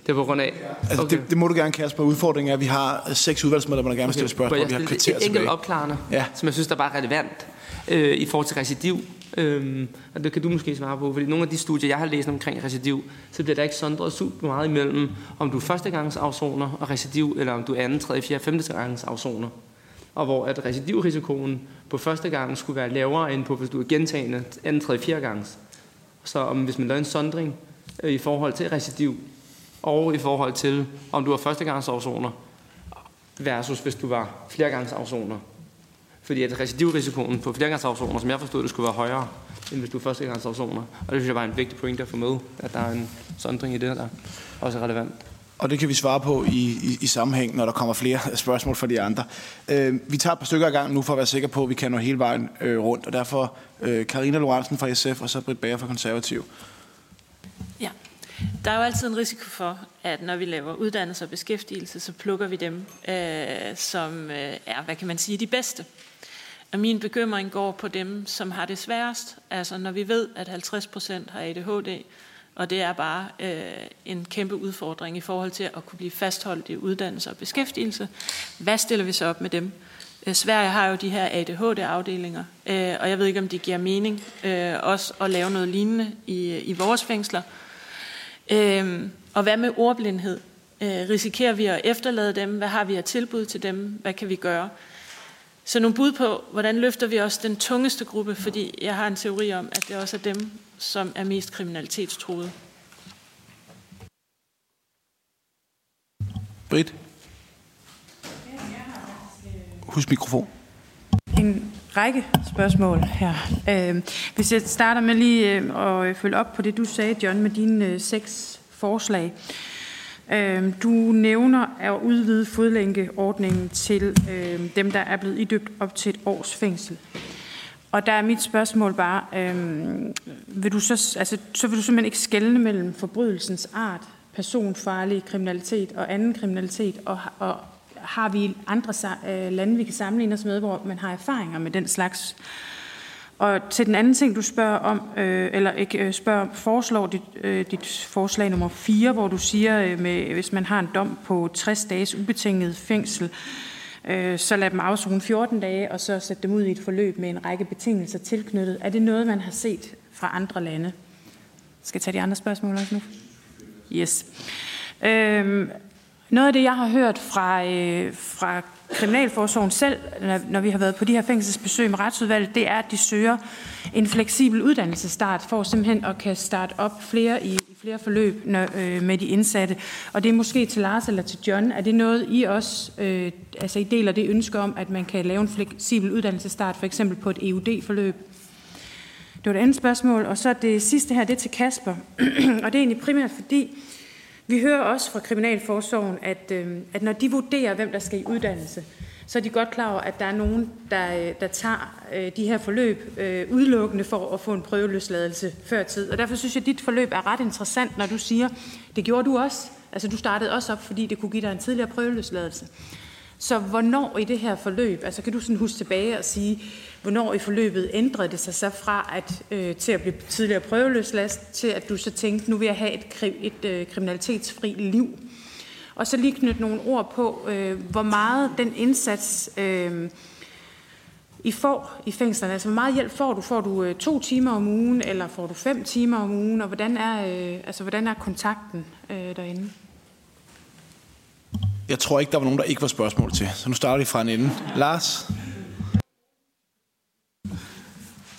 Det er på grund af... Altså, okay. det, det må du gerne, Kasper. Udfordringen er, at vi har seks udvalgsmedlemmer, der gerne vil stille spørgsmål, og vi har kvarter et enkelt opklarende, ja. som jeg synes, der er bare relevant øh, i forhold til recidiv. Øhm, og det kan du måske svare på, fordi nogle af de studier, jeg har læst omkring recidiv, så bliver der ikke sondret super meget imellem, om du er førstegangs afsoner og recidiv, eller om du er anden, tredje, fjerde, femte gangs afsoner. Og hvor at recidivrisikoen på første gang skulle være lavere end på, hvis du er gentagende anden, tredje, fjerde gangs. Så om, hvis man laver en sondring øh, i forhold til recidiv, og i forhold til, om du var førstegangsafsoner, versus hvis du var flergangsafsoner. Fordi at recidivrisikoen på flergangsafsoner, som jeg forstod det, skulle være højere, end hvis du er førstegangsafsoner. Og det synes jeg var en vigtig point at få med, at der er en sondring i det, der også er relevant. Og det kan vi svare på i, i, i sammenhæng, når der kommer flere spørgsmål fra de andre. Øh, vi tager et par stykker af gang nu for at være sikre på, at vi kan nå hele vejen øh, rundt. Og derfor øh, Karina Lorentzen fra SF og så Britt Bager fra Konservativ. Der er jo altid en risiko for, at når vi laver uddannelse og beskæftigelse, så plukker vi dem, øh, som øh, er, hvad kan man sige, de bedste. Og min bekymring går på dem, som har det sværest. Altså når vi ved, at 50 procent har ADHD, og det er bare øh, en kæmpe udfordring i forhold til at kunne blive fastholdt i uddannelse og beskæftigelse. Hvad stiller vi så op med dem? Øh, Sverige har jo de her ADHD-afdelinger, øh, og jeg ved ikke, om det giver mening øh, også at lave noget lignende i, øh, i vores fængsler. Øh, og hvad med ordblindhed? Øh, risikerer vi at efterlade dem? Hvad har vi at tilbud til dem? Hvad kan vi gøre? Så nogle bud på, hvordan løfter vi også den tungeste gruppe, fordi jeg har en teori om, at det også er dem, som er mest kriminalitetstruede. Britt? Husk mikrofon. En række spørgsmål her. Øh, hvis jeg starter med lige øh, at øh, følge op på det, du sagde, John, med dine øh, seks forslag. Øh, du nævner at udvide fodlænkeordningen til øh, dem, der er blevet idøbt op til et års fængsel. Og der er mit spørgsmål bare, øh, vil du så, altså, så vil du simpelthen ikke skelne mellem forbrydelsens art, personfarlig kriminalitet og anden kriminalitet, og, og har vi andre øh, lande, vi kan sammenligne os med, hvor man har erfaringer med den slags og til den anden ting, du spørger om, øh, eller ikke øh, spørger, foreslår dit, øh, dit forslag nummer 4, hvor du siger, øh, med, hvis man har en dom på 60 dages ubetinget fængsel, øh, så lad dem afzone 14 dage, og så sætte dem ud i et forløb med en række betingelser tilknyttet. Er det noget, man har set fra andre lande? Skal jeg tage de andre spørgsmål også nu? Yes. Øh, noget af det, jeg har hørt fra, øh, fra Kriminalforsorgen selv, når vi har været på de her fængselsbesøg med retsudvalget, det er, at de søger en fleksibel uddannelsesstart for simpelthen at kan starte op flere i, i flere forløb når, øh, med de indsatte. Og det er måske til Lars eller til John. Er det noget, I også øh, altså I deler det ønske om, at man kan lave en fleksibel uddannelsesstart, for eksempel på et EUD-forløb? Det var det andet spørgsmål. Og så det sidste her, det er til Kasper. og det er egentlig primært fordi, vi hører også fra Kriminalforsorgen, at, øh, at når de vurderer, hvem der skal i uddannelse, så er de godt klar over, at der er nogen, der, øh, der tager øh, de her forløb øh, udelukkende for at få en prøveløsladelse før tid. Og derfor synes jeg, at dit forløb er ret interessant, når du siger, det gjorde du også. Altså du startede også op, fordi det kunne give dig en tidligere prøveløsladelse. Så hvornår i det her forløb, altså kan du sådan huske tilbage og sige, hvornår i forløbet ændrede det sig så fra at, øh, til at blive tidligere prøveløsladt, til at du så tænkte, nu vil jeg have et, et øh, kriminalitetsfri liv? Og så lige knytte nogle ord på, øh, hvor meget den indsats, øh, I får i fængslerne. Altså, hvor meget hjælp får du? Får du øh, to timer om ugen, eller får du fem timer om ugen? Og hvordan er, øh, altså, hvordan er kontakten øh, derinde? Jeg tror ikke, der var nogen, der ikke var spørgsmål til. Så nu starter vi fra en ende. Lars?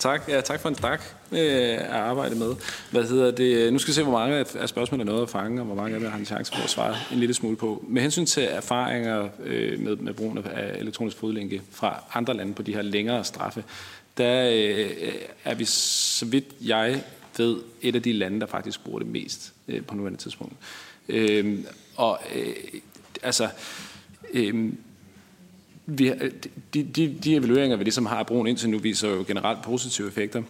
Tak, ja, tak for en stak øh, at arbejde med. Hvad hedder det? Nu skal vi se, hvor mange af spørgsmålene er noget at fange, og hvor mange af dem har en chance for at svare en lille smule på. Med hensyn til erfaringer øh, med, med brugen af elektronisk fodlænke fra andre lande på de her længere straffe, der øh, er vi, så vidt jeg ved, et af de lande, der faktisk bruger det mest øh, på nuværende tidspunkt. Øh, og øh, altså, øh, vi, de, de, de evalueringer, vi ligesom har brugt indtil nu, viser jo generelt positive effekter.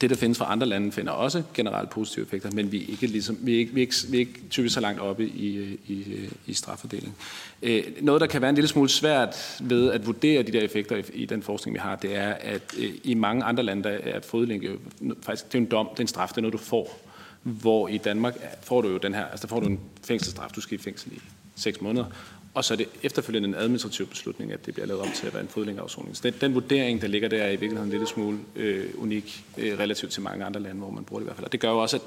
Det, der findes fra andre lande, finder også generelt positive effekter, men vi er ikke, ligesom, vi er ikke, vi er ikke, vi er ikke typisk så langt oppe i, i, i straffordelingen. Øh, noget, der kan være en lille smule svært ved at vurdere de der effekter i, i den forskning, vi har, det er, at øh, i mange andre lande, der er fodlænke faktisk, det er en dom, det er en straf, det er noget, du får. Hvor i Danmark får du jo den her, altså der får du en fængselsstraf, du skal i fængsel i seks måneder, og så er det efterfølgende en administrativ beslutning, at det bliver lavet om til at være en fodlængeafsoning. Så den, den vurdering, der ligger der, er i virkeligheden en lille smule øh, unik øh, relativt til mange andre lande, hvor man bruger det i hvert fald. Og det gør jo også, at,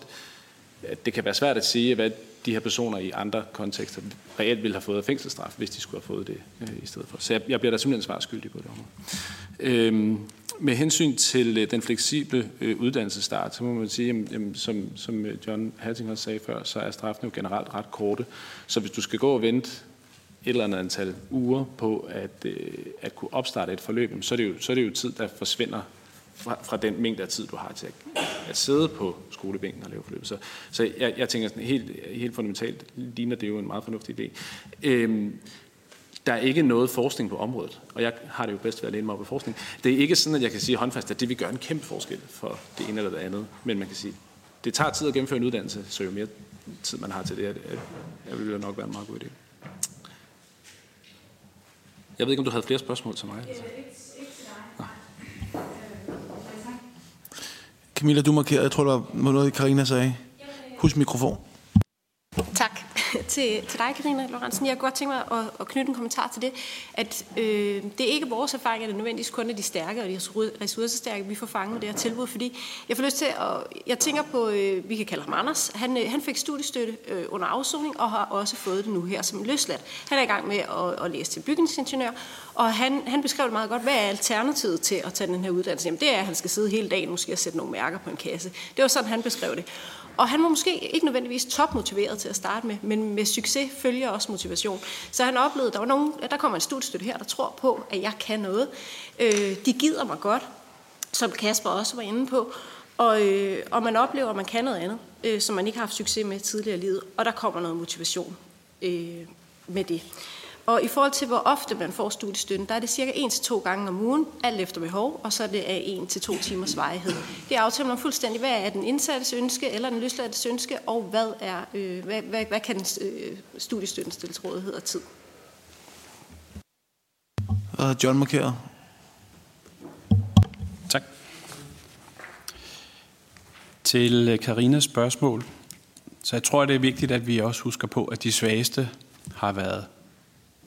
at det kan være svært at sige, hvad de her personer i andre kontekster reelt ville have fået fængselsstraf, hvis de skulle have fået det øh, i stedet for. Så jeg, jeg bliver da simpelthen svarskyldig på det område. Øhm, med hensyn til øh, den fleksible øh, uddannelsesstart, så må man sige, jamen, jamen, som, som øh, John Hattinger sagde før, så er straffen jo generelt ret korte. Så hvis du skal gå og vente et eller andet antal uger på at, øh, at kunne opstarte et forløb, så er, det jo, så er det jo tid, der forsvinder fra, fra den mængde af tid, du har til at, at sidde på skolebænken og lave forløb. Så, så jeg, jeg tænker sådan helt, helt fundamentalt, ligner det jo en meget fornuftig idé. Øhm, der er ikke noget forskning på området, og jeg har det jo bedst ved at læne mig op på forskning. Det er ikke sådan, at jeg kan sige håndfast, at det vil gøre en kæmpe forskel for det ene eller det andet, men man kan sige, det tager tid at gennemføre en uddannelse, så jo mere tid man har til det, det vil nok være en meget god idé. Jeg ved ikke, om du havde flere spørgsmål til mig. Camilla, du markerede, jeg tror, det var noget, Karina sagde. Husk mikrofon. Tak til, til dig, Karina Lorentzen. Jeg kunne godt tænke mig at, at knytte en kommentar til det, at øh, det er ikke vores erfaring, at det nødvendigvis kun er de stærke og de ressourcestærke, vi får fanget med det her tilbud, fordi jeg får lyst til at, jeg tænker på, øh, vi kan kalde ham Anders, han, øh, han fik studiestøtte øh, under afsoning og har også fået det nu her som løsladt. Han er i gang med at, at læse til bygningsingeniør, og han, han beskrev det meget godt, hvad er alternativet til at tage den her uddannelse? Jamen det er, at han skal sidde hele dagen måske og sætte nogle mærker på en kasse. Det var sådan, han beskrev det. Og han var måske ikke nødvendigvis topmotiveret til at starte med, men med succes følger også motivation. Så han oplevede, at der, var nogen, der kommer en studiestøtte her, der tror på, at jeg kan noget. Øh, de gider mig godt, som Kasper også var inde på. Og, øh, og man oplever, at man kan noget andet, øh, som man ikke har haft succes med tidligere i livet. Og der kommer noget motivation øh, med det. Og i forhold til, hvor ofte man får studiestøtten, der er det cirka 1-2 gange om ugen, alt efter behov, og så er det af 1-2 timers varighed. Det aftaler man fuldstændig, hvad er den indsattes ønske eller den løsladtes ønske, og hvad, er, øh, hvad, hvad, hvad kan den øh, studiestøtten stille til rådighed af tid. Og John markeret. Tak. Til Karinas spørgsmål. Så jeg tror, det er vigtigt, at vi også husker på, at de svageste har været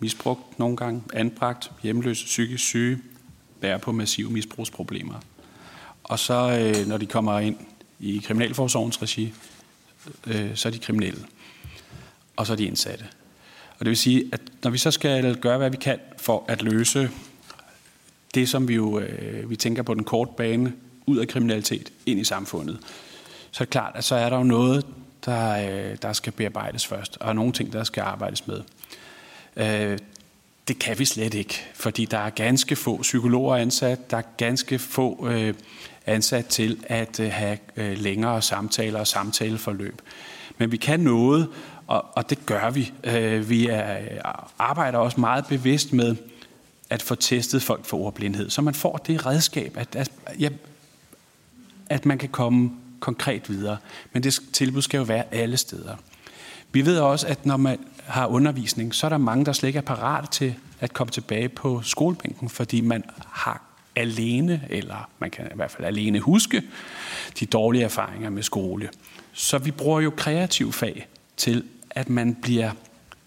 misbrugt nogle gange, anbragt, hjemløse, psykisk syge, bærer på massive misbrugsproblemer. Og så, øh, når de kommer ind i Kriminalforsorgens regi, øh, så er de kriminelle. Og så er de indsatte. Og det vil sige, at når vi så skal gøre, hvad vi kan for at løse det, som vi jo øh, vi tænker på den korte bane, ud af kriminalitet, ind i samfundet, så er det klart, at så er der jo noget, der, øh, der skal bearbejdes først, og nogle ting, der skal arbejdes med. Øh, det kan vi slet ikke, fordi der er ganske få psykologer ansat, der er ganske få øh, ansat til at øh, have øh, længere samtaler og samtaleforløb. Men vi kan noget, og, og det gør vi. Øh, vi er, øh, arbejder også meget bevidst med at få testet folk for ordblindhed, så man får det redskab, at, at, ja, at man kan komme konkret videre. Men det tilbud skal jo være alle steder. Vi ved også, at når man har undervisning, så er der mange, der slet ikke er parat til at komme tilbage på skolebænken, fordi man har alene, eller man kan i hvert fald alene huske, de dårlige erfaringer med skole. Så vi bruger jo kreativ fag til, at man bliver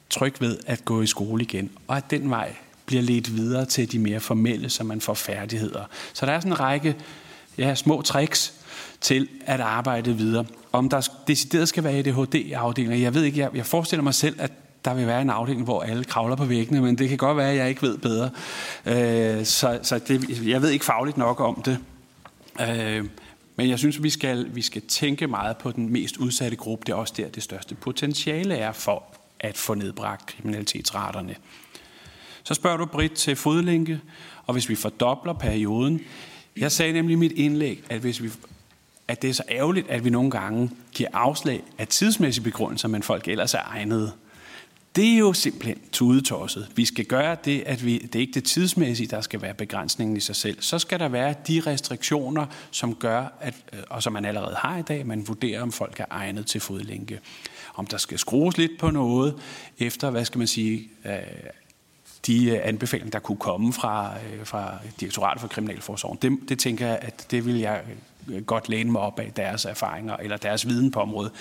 tryg ved at gå i skole igen, og at den vej bliver ledt videre til de mere formelle, så man får færdigheder. Så der er sådan en række ja, små tricks til at arbejde videre. Om der decideret skal være ADHD-afdelinger, jeg ved ikke, jeg, jeg forestiller mig selv, at der vil være en afdeling, hvor alle kravler på væggene, men det kan godt være, at jeg ikke ved bedre. Øh, så så det, jeg ved ikke fagligt nok om det. Øh, men jeg synes, vi skal, vi skal tænke meget på den mest udsatte gruppe. Det er også der, det største potentiale er for at få nedbragt kriminalitetsraterne. Så spørger du Britt til fodlænke, og hvis vi fordobler perioden. Jeg sagde nemlig i mit indlæg, at hvis vi at det er så ærgerligt, at vi nogle gange giver afslag af tidsmæssige begrundelser, men folk ellers er egnede. Det er jo simpelthen tudetosset. Vi skal gøre det, at vi, det er ikke det tidsmæssige, der skal være begrænsningen i sig selv. Så skal der være de restriktioner, som gør, at, øh, og som man allerede har i dag, man vurderer, om folk er egnet til fodlænke. Om der skal skrues lidt på noget, efter, hvad skal man sige, øh, de anbefalinger, der kunne komme fra, øh, fra Direktoratet for Kriminalforsorgen. Det, det tænker jeg, at det vil jeg godt læne mig op af deres erfaringer eller deres viden på området.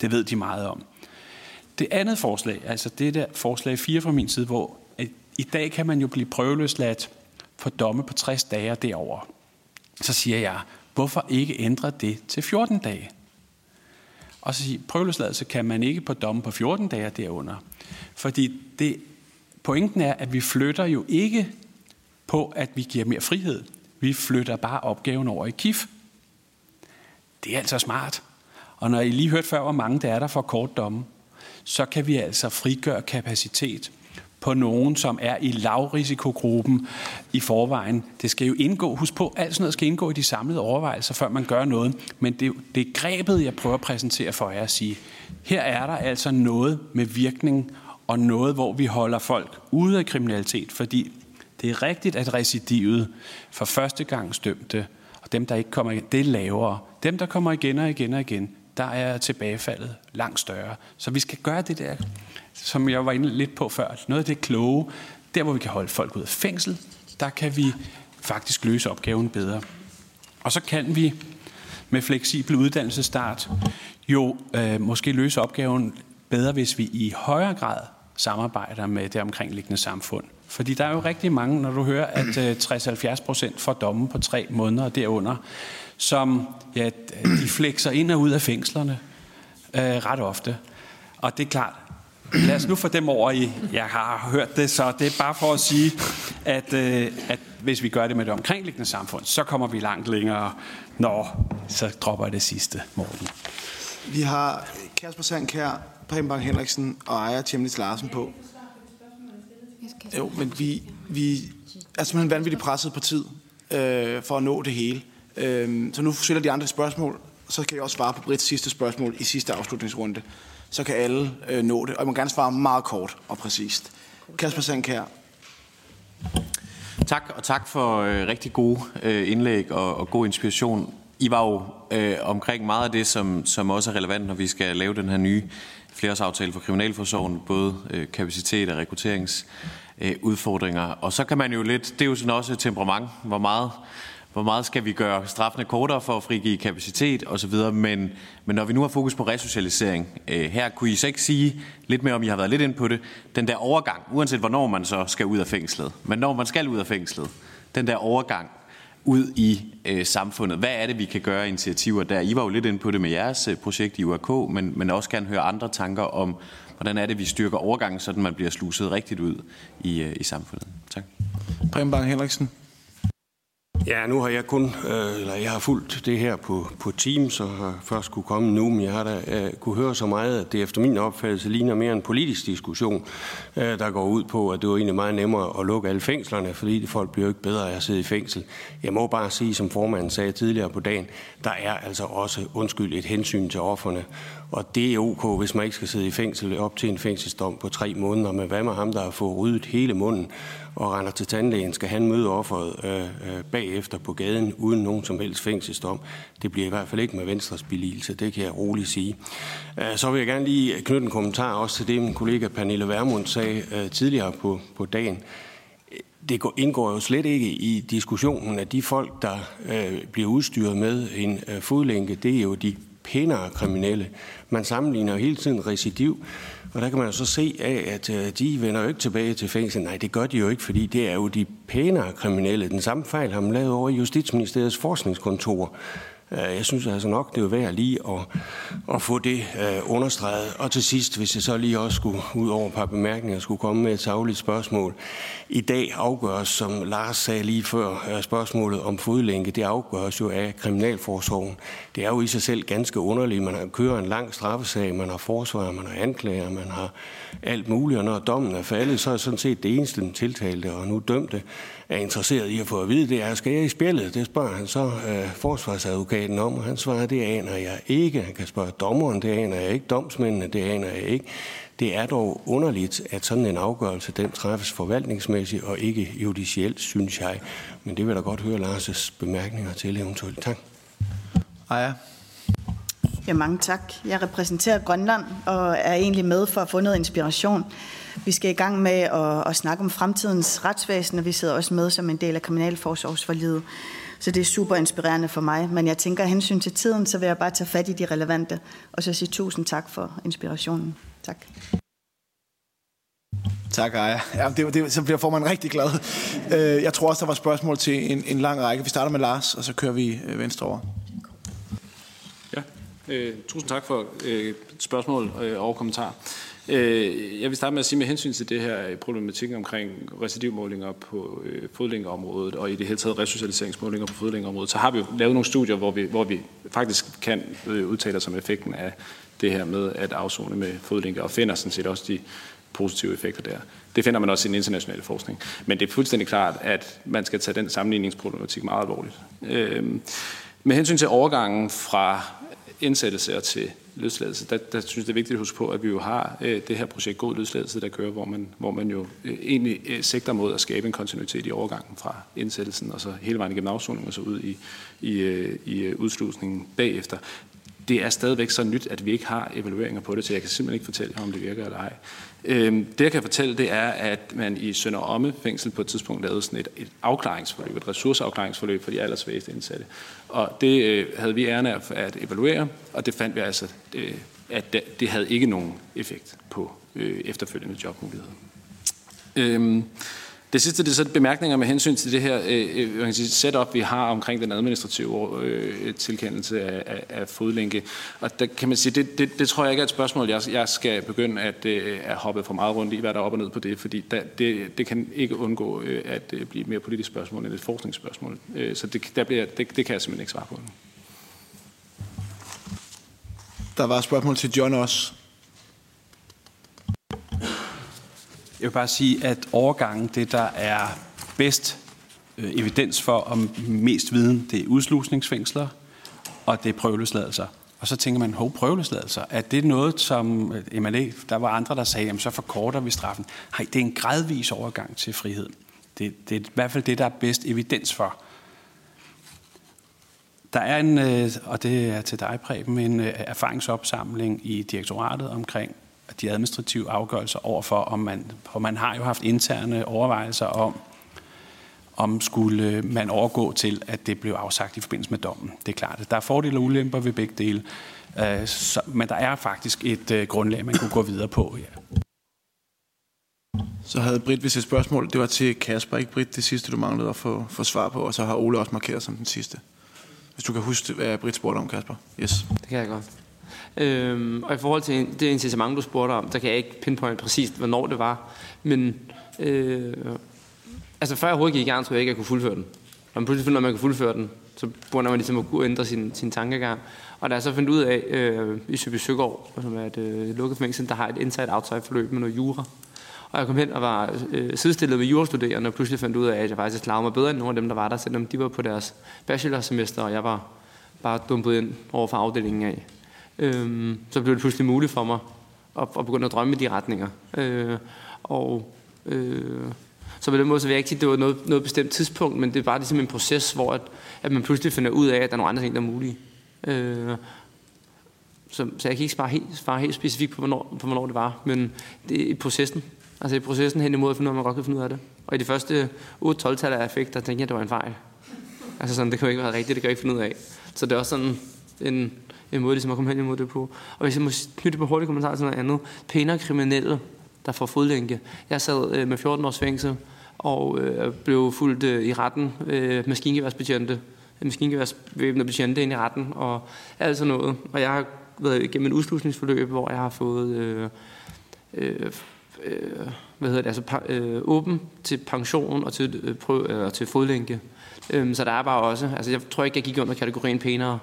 Det ved de meget om. Det andet forslag, altså det der forslag 4 fra min side, hvor i dag kan man jo blive prøveløsladt for domme på 60 dage derover. Så siger jeg, hvorfor ikke ændre det til 14 dage? Og så siger prøveløsladelse kan man ikke på domme på 14 dage derunder. Fordi det, pointen er, at vi flytter jo ikke på, at vi giver mere frihed. Vi flytter bare opgaven over i KIF. Det er altså smart. Og når I lige hørte før, hvor mange der er der for kort domme, så kan vi altså frigøre kapacitet på nogen, som er i lavrisikogruppen i forvejen. Det skal jo indgå, husk på, alt sådan noget skal indgå i de samlede overvejelser, før man gør noget. Men det, det er grebet, jeg prøver at præsentere for jer at sige, her er der altså noget med virkning og noget, hvor vi holder folk ude af kriminalitet, fordi det er rigtigt, at recidivet for første gang stømte, og dem, der ikke kommer igen, det er lavere. Dem, der kommer igen og igen og igen, der er tilbagefaldet langt større. Så vi skal gøre det der, som jeg var inde lidt på før, noget af det kloge, der hvor vi kan holde folk ud af fængsel, der kan vi faktisk løse opgaven bedre. Og så kan vi med fleksibel uddannelsesstart jo øh, måske løse opgaven bedre, hvis vi i højere grad samarbejder med det omkringliggende samfund. Fordi der er jo rigtig mange, når du hører, at øh, 60-70 procent får domme på tre måneder derunder, som ja, de flekser ind og ud af fængslerne øh, ret ofte. Og det er klart, lad os nu få dem over i, jeg har hørt det, så det er bare for at sige, at, øh, at hvis vi gør det med det omkringliggende samfund, så kommer vi langt længere. Nå, så dropper jeg det sidste, Morten. Vi har Kasper Sandkær, Preben Bang Henriksen og Ejer Tjemnitz Larsen på. Jo, men vi, vi er simpelthen vanvittigt presset på tid øh, for at nå det hele. Øh, så nu stiller de andre spørgsmål, så kan jeg også svare på Brits sidste spørgsmål i sidste afslutningsrunde. Så kan alle øh, nå det, og jeg må gerne svare meget kort og præcist. Kasper Sandkær. Tak, og tak for øh, rigtig gode øh, indlæg og, og god inspiration. I var jo øh, omkring meget af det, som, som også er relevant, når vi skal lave den her nye flereårsaftale for Kriminalforsorgen, både øh, kapacitet og rekrutteringsudfordringer. Øh, og så kan man jo lidt, det er jo sådan også temperament, hvor meget hvor meget skal vi gøre straffene kortere for at frigive kapacitet osv. Men, men når vi nu har fokus på resocialisering, øh, her kunne I så ikke sige lidt mere om, I har været lidt ind på det, den der overgang, uanset hvornår man så skal ud af fængslet, men når man skal ud af fængslet, den der overgang ud i øh, samfundet. Hvad er det, vi kan gøre initiativer der? I var jo lidt inde på det med jeres øh, projekt i UAK, men, men også gerne høre andre tanker om, hvordan er det, vi styrker overgangen, så man bliver sluset rigtigt ud i, øh, i samfundet. Tak. Preben Bang Henriksen. Ja, nu har jeg kun, øh, eller jeg har fulgt det her på, på Teams, og har først kunne komme nu, men jeg har da øh, kunne høre så meget, at det efter min opfattelse ligner mere en politisk diskussion, øh, der går ud på, at det var egentlig meget nemmere at lukke alle fængslerne, fordi folk bliver jo ikke bedre af at sidde i fængsel. Jeg må bare sige, som formanden sagde tidligere på dagen, der er altså også, undskyld, et hensyn til offerne, og det er ok, hvis man ikke skal sidde i fængsel op til en fængselsdom på tre måneder, men hvad med ham, der har fået ryddet hele munden og render til tandlægen, skal han møde offeret øh, øh, bagefter på gaden uden nogen som helst fængselsdom. Det bliver i hvert fald ikke med Venstres beligelse, det kan jeg roligt sige. Øh, så vil jeg gerne lige knytte en kommentar også til det, min kollega Pernille Vermund sagde øh, tidligere på, på dagen det indgår jo slet ikke i diskussionen, at de folk, der øh, bliver udstyret med en øh, fodlænke, det er jo de pænere kriminelle. Man sammenligner jo hele tiden recidiv, og der kan man jo så se af, at øh, de vender jo ikke tilbage til fængsel. Nej, det gør de jo ikke, fordi det er jo de pænere kriminelle. Den samme fejl har man lavet over i Justitsministeriets forskningskontor. Øh, jeg synes altså nok, det er værd lige at, at få det øh, understreget. Og til sidst, hvis jeg så lige også skulle, ud over et par bemærkninger, skulle komme med et savligt spørgsmål. I dag afgøres, som Lars sagde lige før, øh, spørgsmålet om fodlænke, det afgøres jo af Kriminalforsorgen. Det er jo i sig selv ganske underligt. Man har kører en lang straffesag, man har forsvar, man har anklager, man har alt muligt. Og når dommen er faldet, så er sådan set det eneste, den tiltalte og nu dømte er interesseret i at få at vide, det er, skal jeg i spillet? Det spørger han så øh, forsvarsadvokaten om, og han svarer, det aner jeg ikke. Han kan spørge dommeren, det aner jeg ikke. Domsmændene, det aner jeg ikke. Det er dog underligt, at sådan en afgørelse, den træffes forvaltningsmæssigt og ikke judicielt, synes jeg. Men det vil jeg godt høre Lars' bemærkninger til eventuelt. Tak. Aya. Ja, mange tak. Jeg repræsenterer Grønland og er egentlig med for at få noget inspiration. Vi skal i gang med at, at snakke om fremtidens retsvæsen, og vi sidder også med som en del af Kriminalforsorgsforlidet. Så det er super inspirerende for mig. Men jeg tænker, at hensyn til tiden, så vil jeg bare tage fat i de relevante, og så sige tusind tak for inspirationen. Tak. Tak, Aja. Ja, det, det, så bliver formanden rigtig glad. Øh, jeg tror også, der var spørgsmål til en, en lang række. Vi starter med Lars, og så kører vi øh, venstre over. Ja, øh, tusind tak for øh, spørgsmål øh, og kommentarer. Øh, jeg vil starte med at sige med hensyn til det her øh, problematik omkring recidivmålinger på øh, fodlængeområdet og i det hele taget resocialiseringsmålinger på fodlængeområdet, så har vi jo lavet nogle studier, hvor vi, hvor vi faktisk kan øh, udtale os om effekten af det her med at afzone med fodlænke, og finder sådan set også de positive effekter der. Det finder man også i den internationale forskning. Men det er fuldstændig klart, at man skal tage den sammenligningsproblematik meget alvorligt. Øh, med hensyn til overgangen fra indsættelse til løsladelse, der, der synes jeg, det er vigtigt at huske på, at vi jo har øh, det her projekt God Løsladelse, der kører, hvor man, hvor man jo øh, egentlig øh, sigter mod at skabe en kontinuitet i overgangen fra indsættelsen, og så hele vejen igennem afsoningen, og så ud i, i, øh, i øh, udslusningen bagefter. Det er stadigvæk så nyt, at vi ikke har evalueringer på det, så jeg kan simpelthen ikke fortælle jer, om det virker eller ej. Øhm, det jeg kan fortælle, det er, at man i Sønder Omme fængsel på et tidspunkt lavede sådan et, et afklaringsforløb, et ressourceafklaringsforløb for de allersvageste indsatte. Og det øh, havde vi ærne af at evaluere, og det fandt vi altså, øh, at det, det havde ikke nogen effekt på øh, efterfølgende jobmuligheder. Øhm, det sidste det er så bemærkninger med hensyn til det her øh, øh kan sige, setup, vi har omkring den administrative øh, tilkendelse af, af, af fodlænke. Og der kan man sige, det, det, det tror jeg ikke er et spørgsmål, jeg, jeg skal begynde at, øh, at hoppe for meget rundt i, hvad der er op og ned på det, fordi der, det, det kan ikke undgå øh, at øh, blive et mere politisk spørgsmål end et forskningsspørgsmål. Øh, så det, der bliver, det, det kan jeg simpelthen ikke svare på. Der var et spørgsmål til John også. Jeg vil bare sige, at overgangen, det der er bedst øh, evidens for, om mest viden, det er udslusningsfængsler, og det er prøveløsladelser. Og så tænker man, hov, prøveløsladelser, er det noget, som øh, MLA, der var andre, der sagde, jamen så forkorter vi straffen. Nej, det er en gradvis overgang til frihed. Det, det er i hvert fald det, der er bedst evidens for. Der er en, øh, og det er til dig, Preben, en øh, erfaringsopsamling i direktoratet omkring de administrative afgørelser overfor, om man, for man har jo haft interne overvejelser om, om skulle man overgå til, at det blev afsagt i forbindelse med dommen. Det er klart, at der er fordele og ulemper ved begge dele, øh, men der er faktisk et grundlag, man kunne gå videre på. Ja. Så havde Britt hvis et spørgsmål. Det var til Kasper, ikke Britt, det sidste, du manglede at få, få svar på, og så har Ole også markeret som den sidste. Hvis du kan huske, hvad Britt spurgte om, Kasper. Yes. Det kan jeg godt. Øhm, og i forhold til det incitament, du spurgte om, der kan jeg ikke pinpoint præcist, hvornår det var. Men øh, altså før jeg overhovedet gik i gang, tror jeg ikke, at jeg kunne fuldføre den. Og man pludselig finder, at man kan fuldføre den, så burde man ligesom at kunne ændre sin, sin tankegang. Og da jeg så fandt ud af øh, i Søby Søgaard, som er et øh, lukket fængsel, der har et inside-outside forløb med noget jura, og jeg kom hen og var øh, sidestillet med jurastuderende, og pludselig fandt ud af, at jeg faktisk klarede mig bedre end nogle af dem, der var der, selvom de var på deres bachelorsemester, og jeg var bare dumpet ind over for afdelingen af øh, så blev det pludselig muligt for mig at, at begynde at drømme i de retninger. Øh, og øh, så på den måde så vil jeg ikke sige, at det var noget, noget bestemt tidspunkt, men det var bare ligesom en proces, hvor at, at man pludselig finder ud af, at der er nogle andre ting, der er mulige. Øh, så, så jeg kan ikke svare helt, svare helt specifikt på hvornår, på, hvornår det var, men det er i processen. Altså i processen hen imod at finde ud af, om man godt kan finde ud af det. Og i de første 8-12-tal af effekt, der tænkte jeg, at det var en fejl. Altså sådan, det kan jo ikke være rigtigt, det kan jeg ikke finde ud af. Så det er også sådan en, en måde ligesom at komme hen imod det på. Og hvis jeg må knytte på hurtigt kommentar til noget andet. Pænere kriminelle, der får fodlænke. Jeg sad øh, med 14 års fængsel og øh, blev fuldt øh, i retten øh, maskingeværsbetjente Maskingeværsvæbnet betjente ind i retten og alt sådan noget. Og jeg har været igennem et udslusningsforløb, hvor jeg har fået øh, øh, øh, hvad hedder det, altså, øh, åben til pension og til, øh, prøv, øh, til fodlænke. Øh, så der er bare også, altså jeg tror ikke, jeg gik under kategorien pænere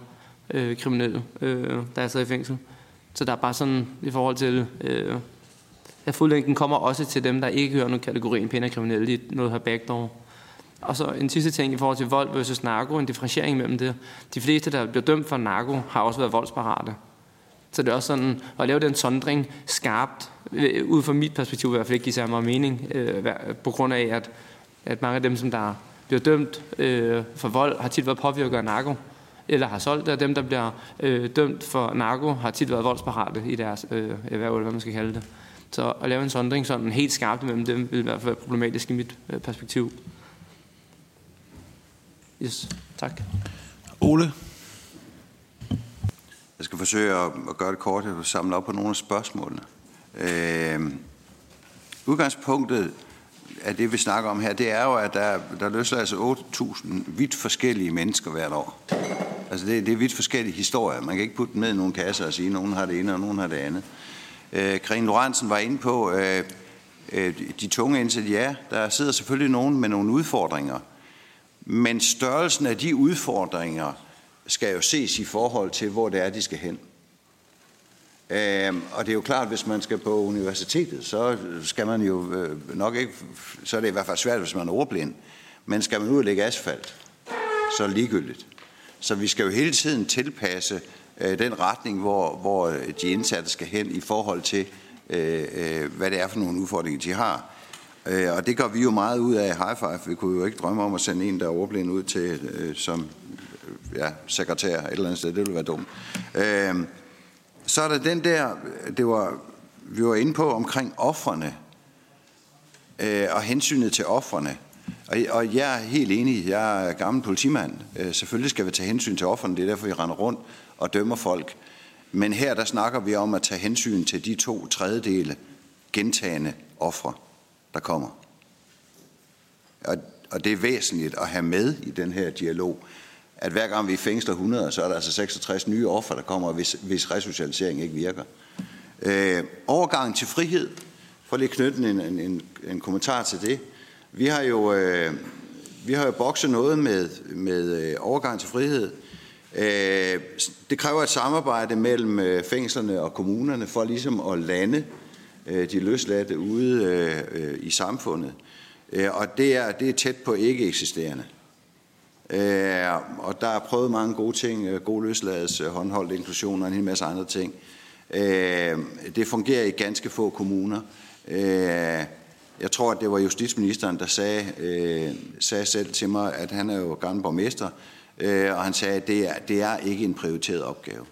øh, kriminelle, øh, der er sad i fængsel. Så der er bare sådan i forhold til, øh, at fodlænken kommer også til dem, der ikke hører nogen kategorien pæne kriminelle, i noget her backdoor. Og så en sidste ting i forhold til vold versus narko, en differentiering mellem det. De fleste, der bliver dømt for narko, har også været voldsparate. Så det er også sådan, at lave den sondring skarpt, øh, ud fra mit perspektiv i hvert fald ikke giver sig meget mening, øh, på grund af, at, at mange af dem, som der bliver dømt øh, for vold, har tit været påvirket af narko, eller har solgt det, og dem, der bliver øh, dømt for narko, har tit været voldsparate i deres øh, erhverv, eller hvad man skal kalde det. Så at lave en sondring sådan helt skarpt mellem dem, vil i hvert fald være problematisk i mit øh, perspektiv. Yes, tak. Ole? Jeg skal forsøge at, at gøre det kort og samle op på nogle af spørgsmålene. Øh, udgangspunktet af det, vi snakker om her, det er jo, at der, der løser altså 8.000 vidt forskellige mennesker hvert år. Altså det, det er vidt forskellige historier. Man kan ikke putte dem ned i nogle kasser og sige, at nogen har det ene, og nogen har det andet. Øh, Karin Lorentzen var inde på øh, øh, de tunge indsæt. Ja, der sidder selvfølgelig nogen med nogle udfordringer. Men størrelsen af de udfordringer skal jo ses i forhold til, hvor det er, de skal hen. Øhm, og det er jo klart, at hvis man skal på universitetet, så skal man jo øh, nok ikke, så er det i hvert fald svært, hvis man er ordblind. Men skal man ud og lægge asfalt, så er det ligegyldigt. Så vi skal jo hele tiden tilpasse øh, den retning, hvor, hvor øh, de indsatte skal hen i forhold til, øh, øh, hvad det er for nogle udfordringer, de har. Øh, og det gør vi jo meget ud af high five. Vi kunne jo ikke drømme om at sende en, der er ordblind ud til øh, som ja, sekretær et eller andet sted. Det ville være dumt. Øh, så er der den der, det var, vi var inde på omkring offerne øh, og hensynet til offerne. Og, og jeg er helt enig, jeg er gammel politimand. Øh, selvfølgelig skal vi tage hensyn til offerne, det er derfor, vi render rundt og dømmer folk. Men her der snakker vi om at tage hensyn til de to tredjedele gentagende ofre, der kommer. Og, og det er væsentligt at have med i den her dialog at hver gang vi fængsler 100, så er der altså 66 nye offer, der kommer, hvis, hvis resocialisering ikke virker. Øh, overgang til frihed, for lige at knytte en, en, en, en kommentar til det. Vi har jo, øh, vi har jo bokset noget med, med øh, overgang til frihed. Øh, det kræver et samarbejde mellem øh, fængslerne og kommunerne for ligesom at lande øh, de løsladte ude øh, øh, i samfundet. Øh, og det er, det er tæt på ikke eksisterende. Øh, og der er prøvet mange gode ting, øh, god løsladelse, øh, håndholdt inklusion og en hel masse andre ting. Øh, det fungerer i ganske få kommuner. Øh, jeg tror, at det var justitsministeren, der sagde, øh, sagde selv til mig, at han er jo gammel borgmester, øh, og han sagde, at det er, det er ikke en prioriteret opgave.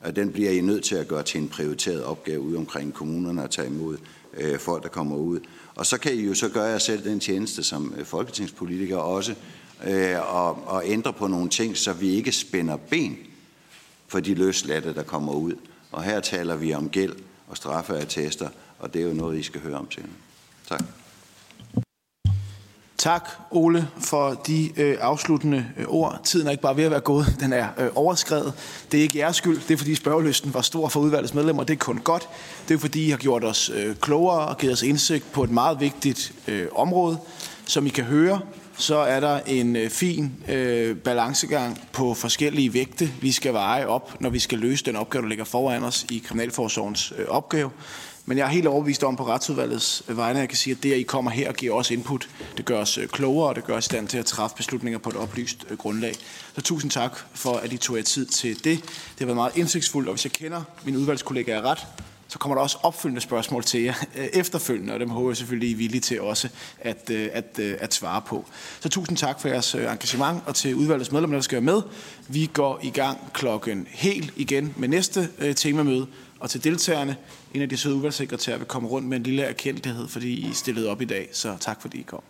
Og den bliver I nødt til at gøre til en prioriteret opgave ude omkring kommunerne at tage imod øh, folk, der kommer ud. Og så kan I jo så gøre jer selv den tjeneste som øh, folketingspolitiker også, øh, og, og ændre på nogle ting, så vi ikke spænder ben for de løslatte, der kommer ud. Og her taler vi om gæld og straffeattester, og det er jo noget, I skal høre om til. Tak. Tak, Ole, for de øh, afsluttende øh, ord. Tiden er ikke bare ved at være gået, den er øh, overskrevet. Det er ikke jeres skyld, det er fordi spørgelysten var stor for udvalgets medlemmer, det er kun godt. Det er fordi, I har gjort os øh, klogere og givet os indsigt på et meget vigtigt øh, område. Som I kan høre, så er der en øh, fin øh, balancegang på forskellige vægte, vi skal veje op, når vi skal løse den opgave, der ligger foran os i Kriminalforsorgens øh, opgave. Men jeg er helt overbevist om på retsudvalgets øh, vegne, at jeg kan sige, at det, at I kommer her og giver os input, det gør os øh, klogere, og det gør os i stand til at træffe beslutninger på et oplyst øh, grundlag. Så tusind tak for, at I tog jer tid til det. Det har været meget indsigtsfuldt, og hvis jeg kender mine udvalgskollegaer ret, så kommer der også opfølgende spørgsmål til jer øh, efterfølgende, og dem håber jeg selvfølgelig, I er villige til også at, øh, at, øh, at svare på. Så tusind tak for jeres engagement, og til udvalgets medlemmer, der skal være med. Vi går i gang klokken helt igen med næste temamøde, og til deltagerne, en af de søde udvalgssekretærer vil komme rundt med en lille erkendelighed, fordi I stillede op i dag. Så tak fordi I kom.